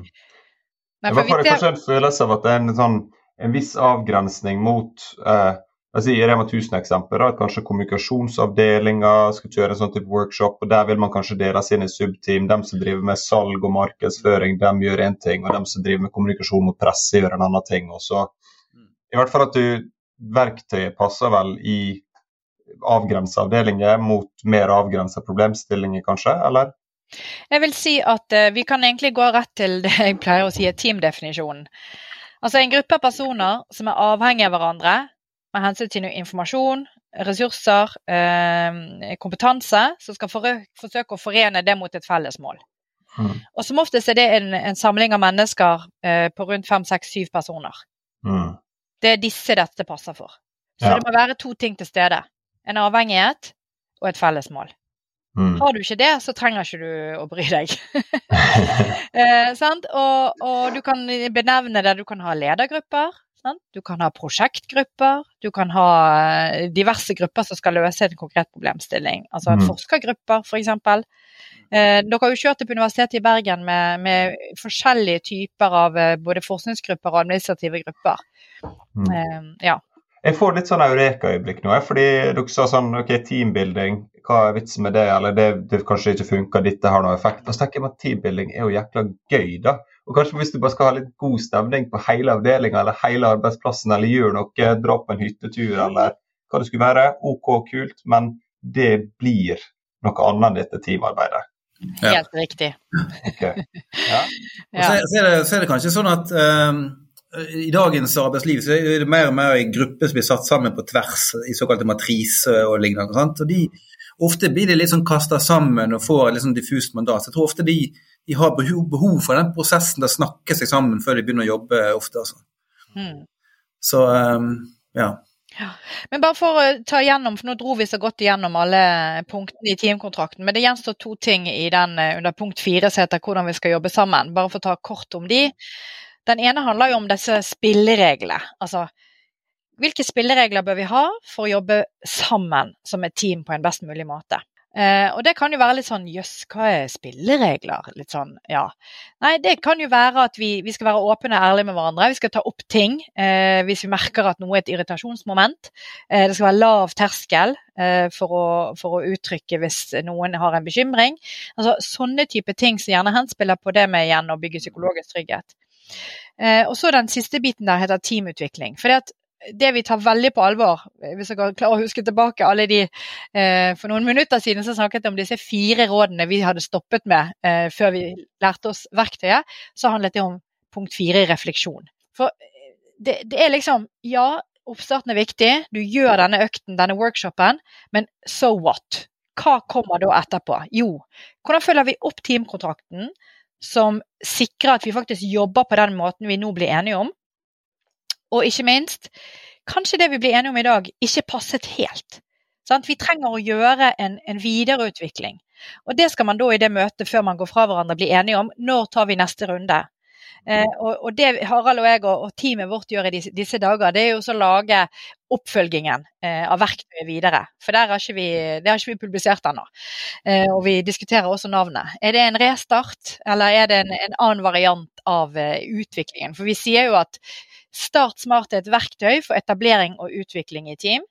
Nei, jeg kanskje en følelse av at det er en, sånn, en viss avgrensning mot eh, altså I Rema 1000-eksempler, at kanskje kommunikasjonsavdelinga skal kjøre en sånn type workshop, og der vil man kanskje dele seg inn i subteam. De som driver med salg og markedsføring, de gjør én ting, og de som driver med kommunikasjon mot presse, gjør en annen ting. Også. mm. i hvert fall at du verktøyet passer vel i avgrensa avdelinger mot mer avgrensa problemstillinger, kanskje, eller? Jeg vil si at uh, vi kan egentlig gå rett til det jeg pleier å si er teamdefinisjonen. Altså en gruppe av personer som er avhengige av hverandre med hensyn til informasjon, ressurser, uh, kompetanse, som skal for forsøke å forene det mot et felles mål. Mm. Og som oftest er det en, en samling av mennesker uh, på rundt fem, seks, syv personer. Mm. Det er disse dette passer for. Så ja. det må være to ting til stede. En avhengighet og et felles mål. Mm. Har du ikke det, så trenger ikke du å bry deg. (laughs) eh, og, og, du kan benevne det. Du kan ha ledergrupper. Sant? Du kan ha prosjektgrupper. Du kan ha eh, diverse grupper som skal løse en konkret problemstilling. Altså mm. forskergrupper, f.eks. For eksempel. eh, dere har jo kjørt det på Universitetet i Bergen med, med forskjellige typer av eh, både forskningsgrupper og administrative grupper. Mm. Eh, ja. Jeg får litt sånn eureka-øyeblikk nå, fordi dere sa sånn OK, teambuilding, hva er vitsen med det? Eller det, det kanskje ikke funker, dette har noen effekt. Og så tenker jeg at teambuilding er jo jækla gøy, da. Og kanskje hvis du bare skal ha litt god stemning på hele avdelinga eller hele arbeidsplassen, eller gjør noe, dra på en hyttetur eller hva det skulle være, OK, kult, men det blir noe annet enn dette teamarbeidet. Ja. Helt riktig. Okay. Ja. ja. Så, så, er det, så, er det, kanskje sånn at um i dagens arbeidsliv så er det mer og mer grupper som blir satt sammen på tvers, i såkalte matriser og lignende. Sant? Og de, ofte blir de litt sånn kasta sammen og får litt sånn diffust mandat. Så jeg tror ofte de, de har behov, behov, for den prosessen der snakker snakke seg sammen før de begynner å jobbe ofte. Altså. Mm. Så um, ja. Ja. Men bare for å ta igjennom, for nå dro vi så godt igjennom alle punktene i teamkontrakten. Men det gjenstår to ting i den under punkt fire som heter hvordan vi skal jobbe sammen. Bare for å ta kort om de. Den ene handler jo om disse spillereglene. Altså hvilke spilleregler bør vi ha for å jobbe sammen som et team på en best mulig måte? Eh, og det kan jo være litt sånn jøss, hva er spilleregler? Litt sånn, ja. Nei, det kan jo være at vi, vi skal være åpne og ærlige med hverandre. Vi skal ta opp ting eh, hvis vi merker at noe er et irritasjonsmoment. Eh, det skal være lav terskel eh, for å, for, å, uttrykke hvis noen har en bekymring. Altså Sånne type ting som gjerne henspiller på det med igjen å bygge psykologisk trygghet. Eh, og så den siste biten der heter teamutvikling. For det vi tar veldig på alvor, hvis dere klarer å huske tilbake alle de eh, For noen minutter siden så snakket jeg om disse fire rådene vi hadde stoppet med eh, før vi lærte oss verktøyet. Så handlet det om punkt fire refleksjon. For eh, det, det, er liksom Ja, oppstarten er viktig. Du gjør denne økten, denne workshopen, men so what? Hva kommer da etterpå? Jo, hvordan følger vi opp teamkontrakten? som sikrer at vi faktisk jobber på den måten vi nå blir enige om. Og ikke minst, kanskje det vi blir enige om i dag, ikke passet helt. Sant? Vi trenger å gjøre en, en, videreutvikling. Og det skal man da i det møtet før man går fra hverandre bli enige om. Når tar vi neste runde? Eh, og, og, det Harald og jeg og, og teamet vårt gjør i disse, disse, dager, det er jo å lage oppfølgingen eh, av verktøyet videre. For der har ikke vi, har ikke vi publisert ennå. Eh, og vi diskuterer også navnet. Er det en restart, eller er det en, en annen variant av eh, utviklingen? For vi sier jo at Start Smart er et verktøy for etablering og utvikling i team.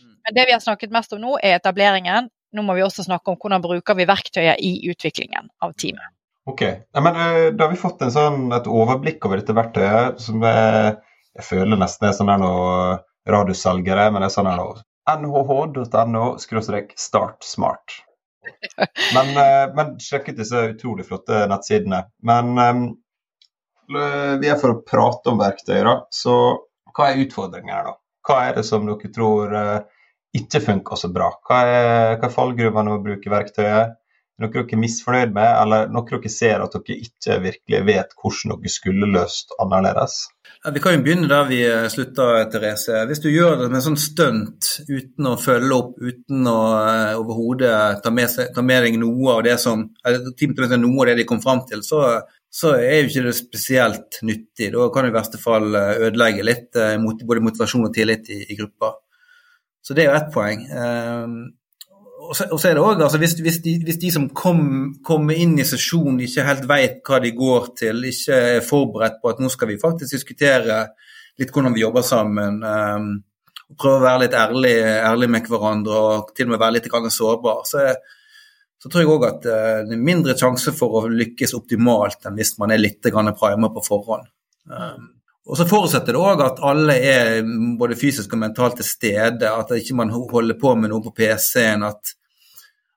Mm. Men det vi har snakket mest om nå, er etableringen. Nå må vi også snakke om hvordan bruker vi verktøyet i utviklingen av teamet. Ok, ja, men uh, Da har vi fått sånn, et overblikk over dette verktøyet, som jeg, jeg føler nesten er sånn her noe radiosalgere, men det er sånn her nå nhh.no startsmart. (laughs) Men, uh, men sjekk ut disse utrolig flotte nettsidene. Men um, vi er for å prate om verktøy, da. Så hva er utfordringen her, da? Hva er det som dere tror uh, ikke funker så bra? Hva er, er fallgruvene å bruke verktøyet? Noe dere er misfornøyd med, eller noe dere ser at dere ikke virkelig vet hvordan dere skulle løst annerledes? Ja, vi kan jo begynne der vi eh, slutta, Therese. Hvis du gjør det med sånn stunt uten å følge opp, uten å uh, overhodet ta, ta, med deg noe av det som eller, noe av det de kom fram til, så, så er jo ikke det spesielt nyttig. Da kan det i verste fall eh, ødelegge litt uh, både motivasjon og tillit i, i gruppa. Så det er jo ett poeng. Um, og så, og så er det også, altså, hvis, hvis, de, hvis, de, som kommer kom inn i sesjonen ikke helt vet hva de går til, ikke er forberedt på at nå skal vi faktisk diskutere litt hvordan vi jobber sammen, um, prøve å være litt ærlig, ærlig, med hverandre og til og med være litt sårbar, så, så, tror jeg òg at uh, det er mindre sjanse for å lykkes optimalt enn hvis man er litt primer på forhånd. Um, og så forutsetter det òg at alle er både fysisk og mentalt til stede. At ikke man holder på med noe på PC-en. At,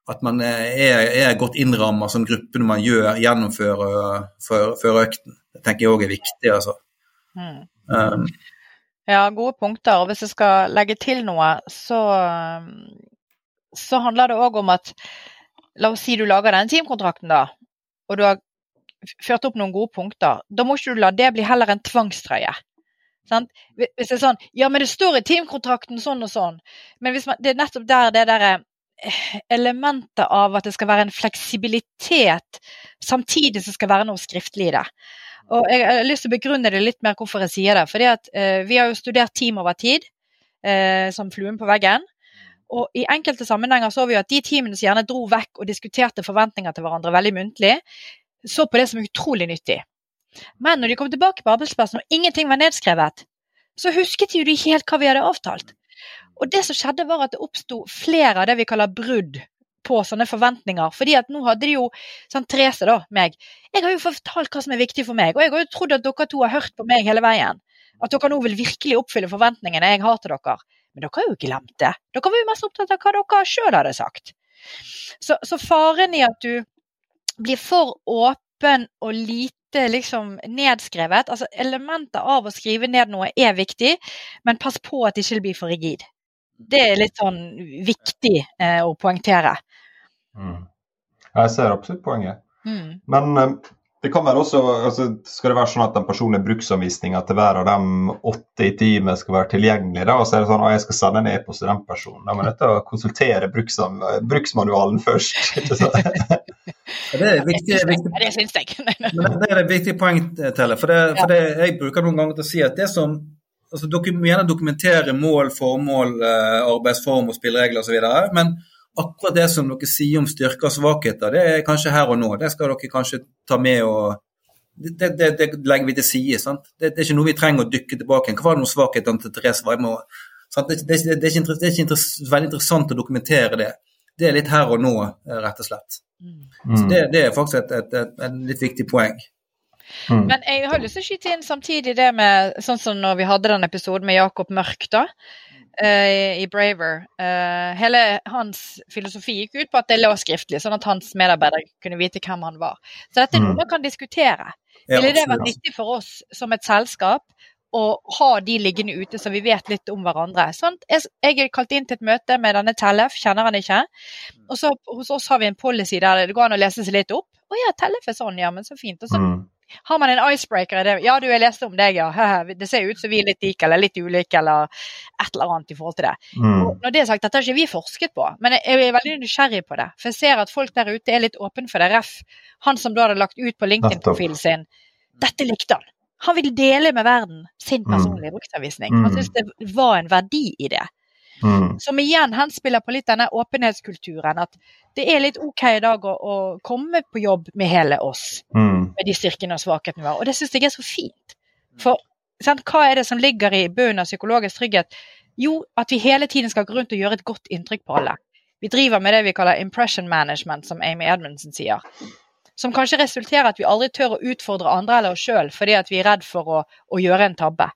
at, man er, er godt innramma som gruppe når man gjør, gjennomfører før, før økten. Det tenker jeg òg er viktig. altså. Mm. Um, ja, gode punkter. Og hvis jeg skal legge til noe, så, så handler det òg om at La oss si du lager denne teamkontrakten, da. Og du har ført opp noen gode punkter. Da må ikke du la det bli heller en tvangstrøye. Sant? Hvis det er sånn Ja, men det står i teamkontrakten sånn og sånn. Men man, det er nettopp der det derre eh, elementet av at det skal være en fleksibilitet, samtidig som det skal være noe skriftlig i det. Og Jeg har lyst til å begrunne det litt mer hvorfor jeg sier det. fordi at eh, Vi har jo studert team over tid, eh, som fluen på veggen. Og I enkelte sammenhenger så vi at de teamene som gjerne dro vekk og diskuterte forventninger til hverandre veldig muntlig, så på det som utrolig nyttig. Men når de kom tilbake på arbeidsplassen og ingenting var nedskrevet, så husket de jo ikke helt hva vi hadde avtalt. Og det som skjedde var at det oppsto flere av det vi kaller brudd på sånne forventninger. fordi at nå hadde de jo sånn Therese, da, meg. Jeg har jo fortalt hva som er viktig for meg, og jeg har jo trodd at dere to har hørt på meg hele veien. At dere nå vil virkelig oppfylle forventningene jeg har til dere. Men dere har jo glemt det. Dere var jo mest opptatt av hva dere sjøl hadde sagt. Så, så faren i at du blir for åpen og lite liksom nedskrevet. Altså Elementer av å skrive ned noe er viktig, men pass på at det ikke blir for rigid. Det er litt sånn viktig eh, å poengtere. Mm. Jeg ser absolutt poenget. Mm. Men eh, det kan være også, altså, Skal det være sånn at den personlige bruksanvisninga til hver av dem åtte i teamet skal være tilgjengelig, da, og så er det sånn at jeg skal sende en e-post til den personen. Da må jeg konsultere bruksmanualen først. (laughs) det er viktig, viktig. det syns jeg. (laughs) det er et viktig poeng, Telle. For, det, for det, jeg bruker noen ganger til å si at det som altså, Dere må gjerne dokumentere mål, formål, eh, arbeidsform og spilleregler osv. Men akkurat det som dere sier om styrker og svakheter, det er kanskje her og nå. Det skal dere kanskje ta med og Det, det, det legger vi til side. sant? Det, det, er ikke noe vi trenger å dykke tilbake Hva var det noen svakhetene til Therese Weimo? Det, det, er ikke, det er ikke veldig interessant å dokumentere det. Det er litt her og nå, eh, rett og slett. Mm. Så det, er faktisk et, et, et, et litt viktig poeng. Mm. Men jeg har lyst til å skyte inn samtidig det med sånn som når vi hadde den episoden med Jakob Mørk, da. Uh, i Braver. Uh, hele hans filosofi gikk ut på at det lå skriftlig, sånn at hans medarbeidere kunne vite hvem han var. Så dette er noe mm. man kan diskutere. Ville det vært viktig for oss som et selskap å ha de liggende ute, så vi vet litt om hverandre? Sånn, jeg, jeg er kalt inn til et møte med denne Tellef, kjenner han ikke. Og så hos oss har vi en policy der det går an å lese seg litt opp. Å ja, Tellef er sånn, ja, men så fint. Og så mm. Har man en icebreaker i det? Ja, du, jeg leste om deg, ja. Det ser ut som vi er litt like eller litt ulike eller et eller annet i forhold til det. Mm. Når det er sagt, dette har ikke vi forsket på, men jeg er veldig nysgjerrig på det. For jeg ser at folk der ute er litt åpne for det. Ref. Han som da hadde lagt ut på LinkedIn-profilen sin. Dette likte han. Han vil dele med verden sin mm. personlige mm. bruksanvisning. Han syns det var en verdi i det. Mm. Som igjen henspiller på litt denne åpenhetskulturen. At det er litt OK i dag å, å komme på jobb med hele oss. Mm. Med de styrkene og svakhetene vi har. Og det syns jeg er så fint. For sant, hva er det som ligger i bunnen av psykologisk trygghet? Jo, at vi hele tiden skal gå rundt og gjøre et godt inntrykk på alle. Vi driver med det vi kaller impression management, som Amy Edmundsen sier. Som kanskje resulterer at vi aldri tør å utfordre andre eller oss sjøl fordi at vi er redd for å, å gjøre en tabbe.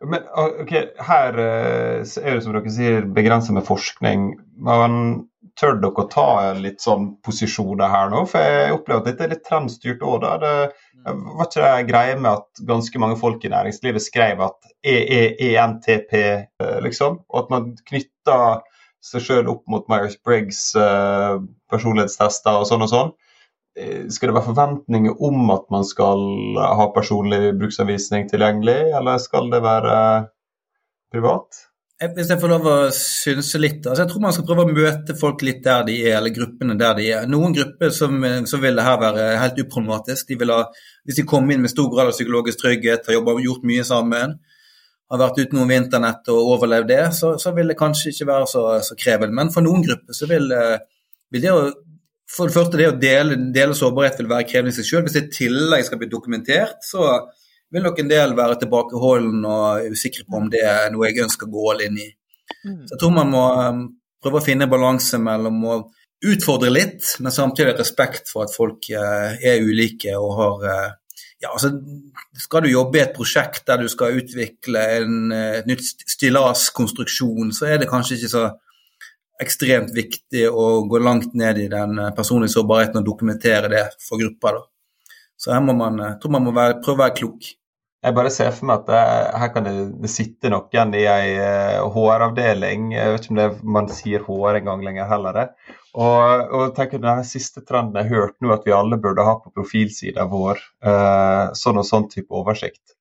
Men ok, her eh, er det som dere sier begrenset med forskning. Men tør dere å ta litt sånn posisjoner her nå? For jeg opplever at dette er litt trendstyrt òg. Det, Var ikke det greie med at ganske mange folk i næringslivet skrev at EENTP, liksom? Og at man knytta seg sjøl opp mot Myers-Briggs personlighetstester og sånn og sånn. Skal det være forventninger om at man skal ha personlig bruksanvisning tilgjengelig, eller skal det være privat? Hvis jeg får lov å synse litt, altså jeg tror man skal prøve å møte folk litt der de er, eller gruppene der de er. Noen grupper som, som vil det her være helt uproblematisk. De vil ha, hvis de kommer inn med stor grad av psykologisk trygghet, har jobbet, gjort mye sammen, har vært ute noe vinternett internett og overlevd det, så, så, vil det kanskje ikke være så, så krevende. Men for noen grupper så vil, eh, vil det å for det første, det å dele, dele sårbarhet vil være krevende i seg selv. Hvis det i tillegg skal bli dokumentert, så vil nok en del være tilbakeholden og usikre på om det er noe jeg ønsker å gå all inn i. Mm. Så jeg tror man må um, prøve å finne balanse mellom å utfordre litt, men samtidig respekt for at folk uh, er ulike og har uh, ja, altså, Skal du jobbe i et prosjekt der du skal utvikle en et nytt stillaskonstruksjon, så er det kanskje ikke så ekstremt viktig å gå langt ned i den personlige sårbarheten og dokumentere det for grupper. Da. Så her må man, jeg tror man må være, prøve å være klok. Jeg bare ser for meg at det, her kan det, det sitte noen i ei HR-avdeling. Eh, jeg vet ikke om det, man sier HR en gang lenger heller. Det. Og, og tenker Den siste trenden jeg har hørt nå, at vi alle burde ha på profilsida vår uh, sånn og sånn type oversikt.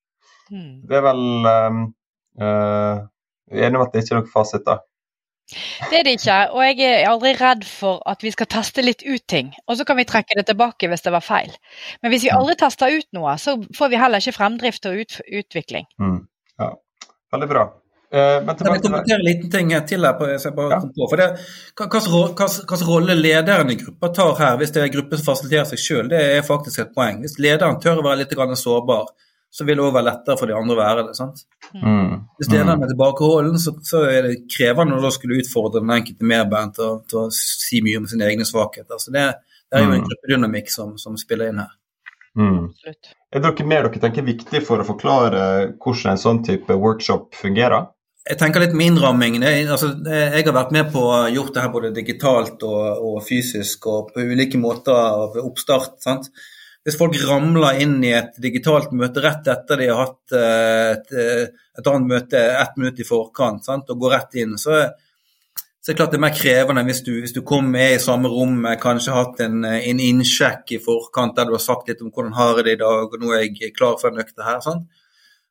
Mm. Det er vel um, uh, Enig om at det ikke er noen fasit, da. Det er det ikke, og jeg er aldri redd for at vi skal teste litt ut ting. Og så kan vi trekke det tilbake hvis det var feil. Men hvis vi aldri tester ut noe, så får vi heller ikke fremdrift og ut, utvikling. Mm. Ja, veldig bra. Uh, men kan jeg kommentere en liten ting til her? På, jeg bare ja. på, for det, Hvilken rolle lederen i gruppa tar her, hvis det er en gruppe som fasiliterer seg selv, det er faktisk et poeng. Hvis lederen tør å være litt sårbar, så vil det òg være lettere for de andre å være det. sant? Mm. Hvis ene er tilbakeholden, så, så, er det krevende å skulle utfordre den enkelte medband til, til, å si mye om sine egne svakheter. Så det, det er jo en mm. gruppedynamikk som, som spiller inn her. Mm. Er det noe mer dere tenker er viktig for å forklare hvordan en sånn type workshop fungerer? Jeg tenker litt med innramming. Altså, jeg har vært med på å gjort det her både digitalt og, og fysisk og på ulike måter ved oppstart. sant? Hvis folk ramler inn i et digitalt møte rett etter de har hatt eh, et, eh, et annet møte ett minutt i forkant, sant, og går rett inn, så, så er det klart det er mer krevende hvis du, hvis du kommer i samme rom, kanskje hatt en, en innsjekk i forkant der du har sagt litt om hvordan har jeg det i dag, og nå er jeg klar for en økte her. sant?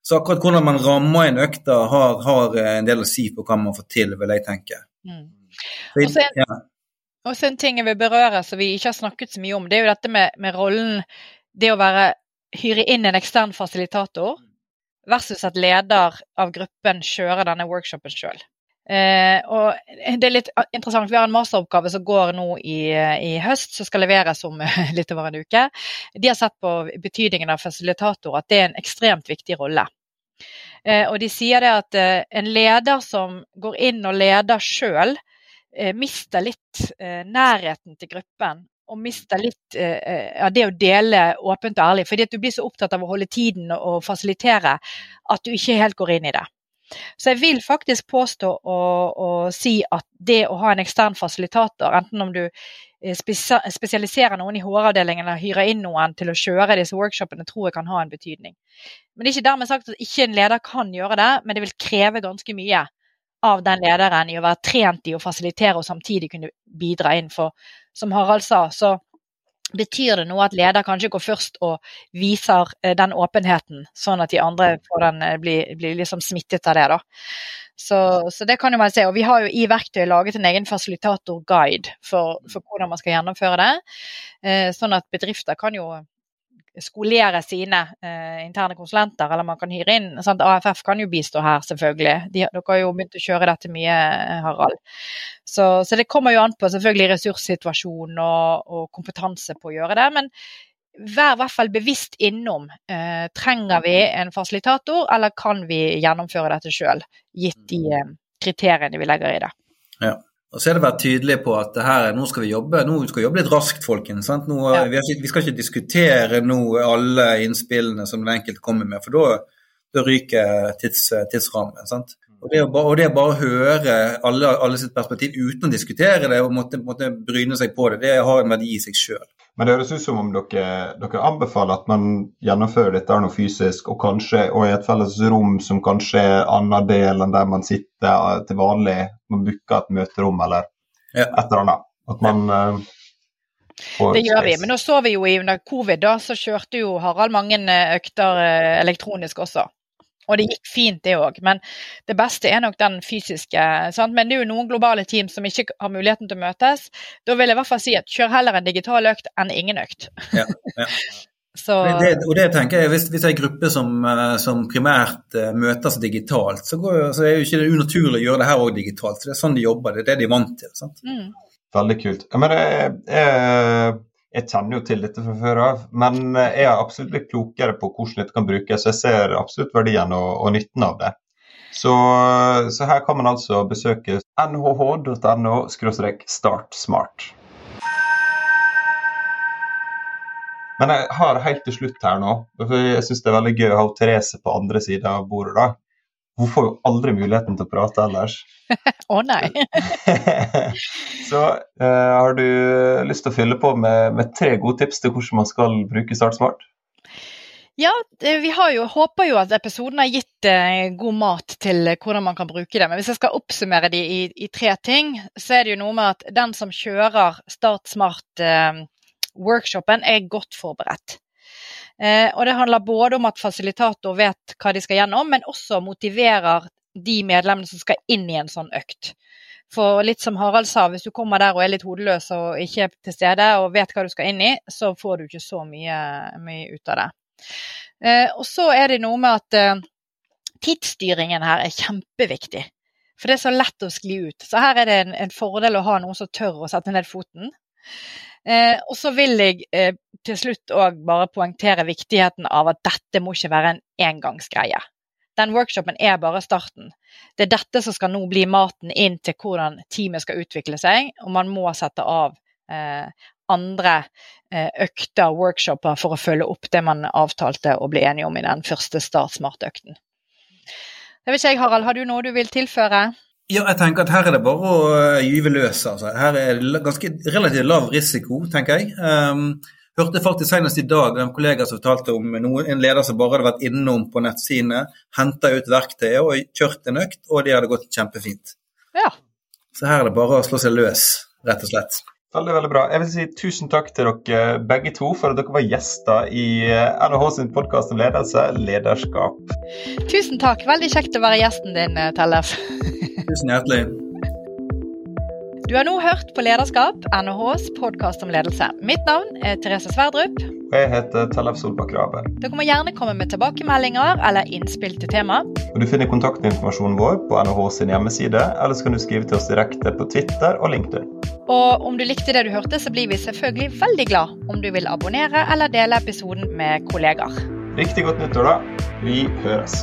Så akkurat hvordan man rammer en økte, har, har, en del å si på hva man får til, vil jeg tenke. Mm. Så, ja. Og en ting jeg vil berøre som vi ikke har snakket så mye om, det er jo dette med, med rollen Det å være hyre inn en ekstern fasilitator versus at leder av gruppen kjører denne workshopen sjøl. Eh, og det er litt interessant, Vi har en masteroppgave som går nå i, i høst, som skal leveres om (laughs) litt over en uke. De har sett på betydningen av fasilitator, at det er en ekstremt viktig rolle. Eh, og de sier det at eh, en leder som går inn og leder sjøl, mister litt eh, nærheten til gruppen. Og mister litt eh, eh, av det å dele åpent og ærlig. Fordi at du blir så opptatt av å holde tiden og fasilitere at du ikke helt går inn i det. Så jeg vil faktisk påstå å si at det å ha en ekstern fasilitator, enten om du eh, spesialiserer noen i HR-avdelingen eller hyrer inn noen til å kjøre disse workshopene, tror jeg kan ha en betydning. Men det er ikke dermed sagt at ikke en leder kan gjøre det, men det vil kreve ganske mye av den lederen i å være trent i å fasilitere og samtidig kunne bidra inn. For som Harald sa, så betyr det noe at leder kanskje går først og viser eh, den åpenheten, sånn at de andre den, eh, blir, blir liksom smittet av det. da. Så, så, det kan jo man se. Og vi har jo i verktøyet laget en egen fasilitatorguide for, for hvordan man skal gjennomføre det. Eh, sånn at bedrifter kan jo skolere sine eh, interne konsulenter, eller man kan hyre inn. Sant? AFF kan jo bistå her, selvfølgelig. De, dere har jo begynt å kjøre dette mye, Harald. Så, så, det kommer jo an på selvfølgelig ressurssituasjon og, og, kompetanse på å gjøre det. Men vær i hvert fall bevisst innom. Eh, trenger vi en fasilitator, eller kan vi gjennomføre dette sjøl, gitt de eh, kriteriene vi legger i det. Ja. Og så er det vært tydelig på at her, nå skal vi jobbe nå skal vi jobbe litt raskt, folkens. Nå, ja. vi, vi, skal ikke diskutere nå alle innspillene som den enkelte kommer med, for da ryker tids, tidsrammen. sant? Og det, å bare, og det å bare høre alle, alle sitt perspektiv uten å diskutere det og måtte, måtte bryne seg på det, det har en verdi i seg sjøl. Men det høres ut som om dere, dere anbefaler at man gjennomfører dette noe fysisk, og kanskje og i et felles rom som kanskje er en annen del enn der man sitter eh, til vanlig. Man booker et møterom eller Ja. et eller annet. At man Ja. får Det gjør vi. Men nå så vi jo i under covid, da, så kjørte jo Harald mange eh, økter eh, elektronisk også. Og det gikk fint, det òg. Men det beste er nok den fysiske. Sant? Men det er jo noen globale team som ikke har muligheten til å møtes. Da vil jeg i hvert fall si at kjør heller en digital økt enn ingen økt. Ja, ja. (laughs) Så Det, det, og det tenker jeg, Hvis, hvis det er en gruppe som, eh, som primært eh, møtes digitalt, så, går, så er jo ikke det unaturlig å gjøre det her òg digitalt. så Det er sånn de jobber, det er det de er vant til. sant? mm. Veldig kult. Ja, men jeg, jeg, jeg kjenner jo til dette fra før av, men jeg er absolutt litt klokere på hvordan dette kan brukes. Jeg ser absolutt verdien og, og nytten av det. Så, så her kan man altså besøke nhh.no startsmart. Men jeg har helt til slutt her nå, for jeg syns det er veldig gøy å ha Therese på andre sida av bordet. da. Hun får jo aldri muligheten til å prate ellers. (laughs) Å nei. (laughs) Så uh, har du lyst til å fylle på med, med tre gode tips til hvordan man skal bruke StartSmart? Ja, vi har jo, håper jo at episoden har gitt eh, god mat til eh, hvordan man kan bruke det. Men hvis jeg skal oppsummere de i, i tre ting, så er det jo noe med at den som kjører Startsmart-workshopen, eh, er godt forberedt. Eh, og det handler både om at fasilitator vet hva de skal gjennom, men også motiverer de medlemmene som skal inn i en sånn økt. For litt som Harald sa, hvis du kommer der og er litt hodeløs og ikke er til stede og vet hva du skal inn i, så får du ikke så mye, mye ut av det. Eh, og så er det noe med at eh, tidsstyringen her er kjempeviktig. For det er så lett å skli ut. Så her er det en, en fordel å ha noen som tør å sette ned foten. Eh, og så vil jeg eh, til slutt òg bare poengtere viktigheten av at dette må ikke være en engangsgreie. Den workshopen er bare starten. Det er dette som skal nå bli maten inn til hvordan teamet skal utvikle seg, og man må sette av eh, andre eh, økter, workshoper, for å følge opp det man avtalte å bli enige om i den første Start Smart-økten. Jeg vet ikke, Harald, har du noe du vil tilføre? Ja, jeg tenker at her er det bare å eh, gyve løs. altså. Her er det ganske relativt lav risiko, tenker jeg. Um, hørte faktisk senest i dag en kollega som fortalte om noen, en leder som bare hadde vært innom på nettsidene, henta ut verktøyet og kjørt en økt, og det hadde gått kjempefint. Ja. Så her er det bare å slå seg løs, rett og slett. Veldig, veldig bra. Jeg vil si tusen takk til dere begge to for at dere var gjester i eh, NHH sin podkast om ledelse, lederskap. Tusen takk. Veldig kjekt å være gjesten din, eh, Tellef. Tusen hjertelig. Du har nå hørt på Lederskap, NHHs podkast om ledelse. Mitt navn er Therese Sverdrup. Og jeg heter Tellef Solbakk Rabe. Dere må gjerne komme med tilbakemeldinger eller innspill til tema. Og Du finner kontaktinformasjonen vår på NHHs hjemmeside, eller så kan du skrive til oss direkte på Twitter og LinkedIn. Og om du likte det du hørte, så blir vi selvfølgelig veldig glad om du vil abonnere eller dele episoden med kollegaer. Riktig godt nyttår, da. Vi høres.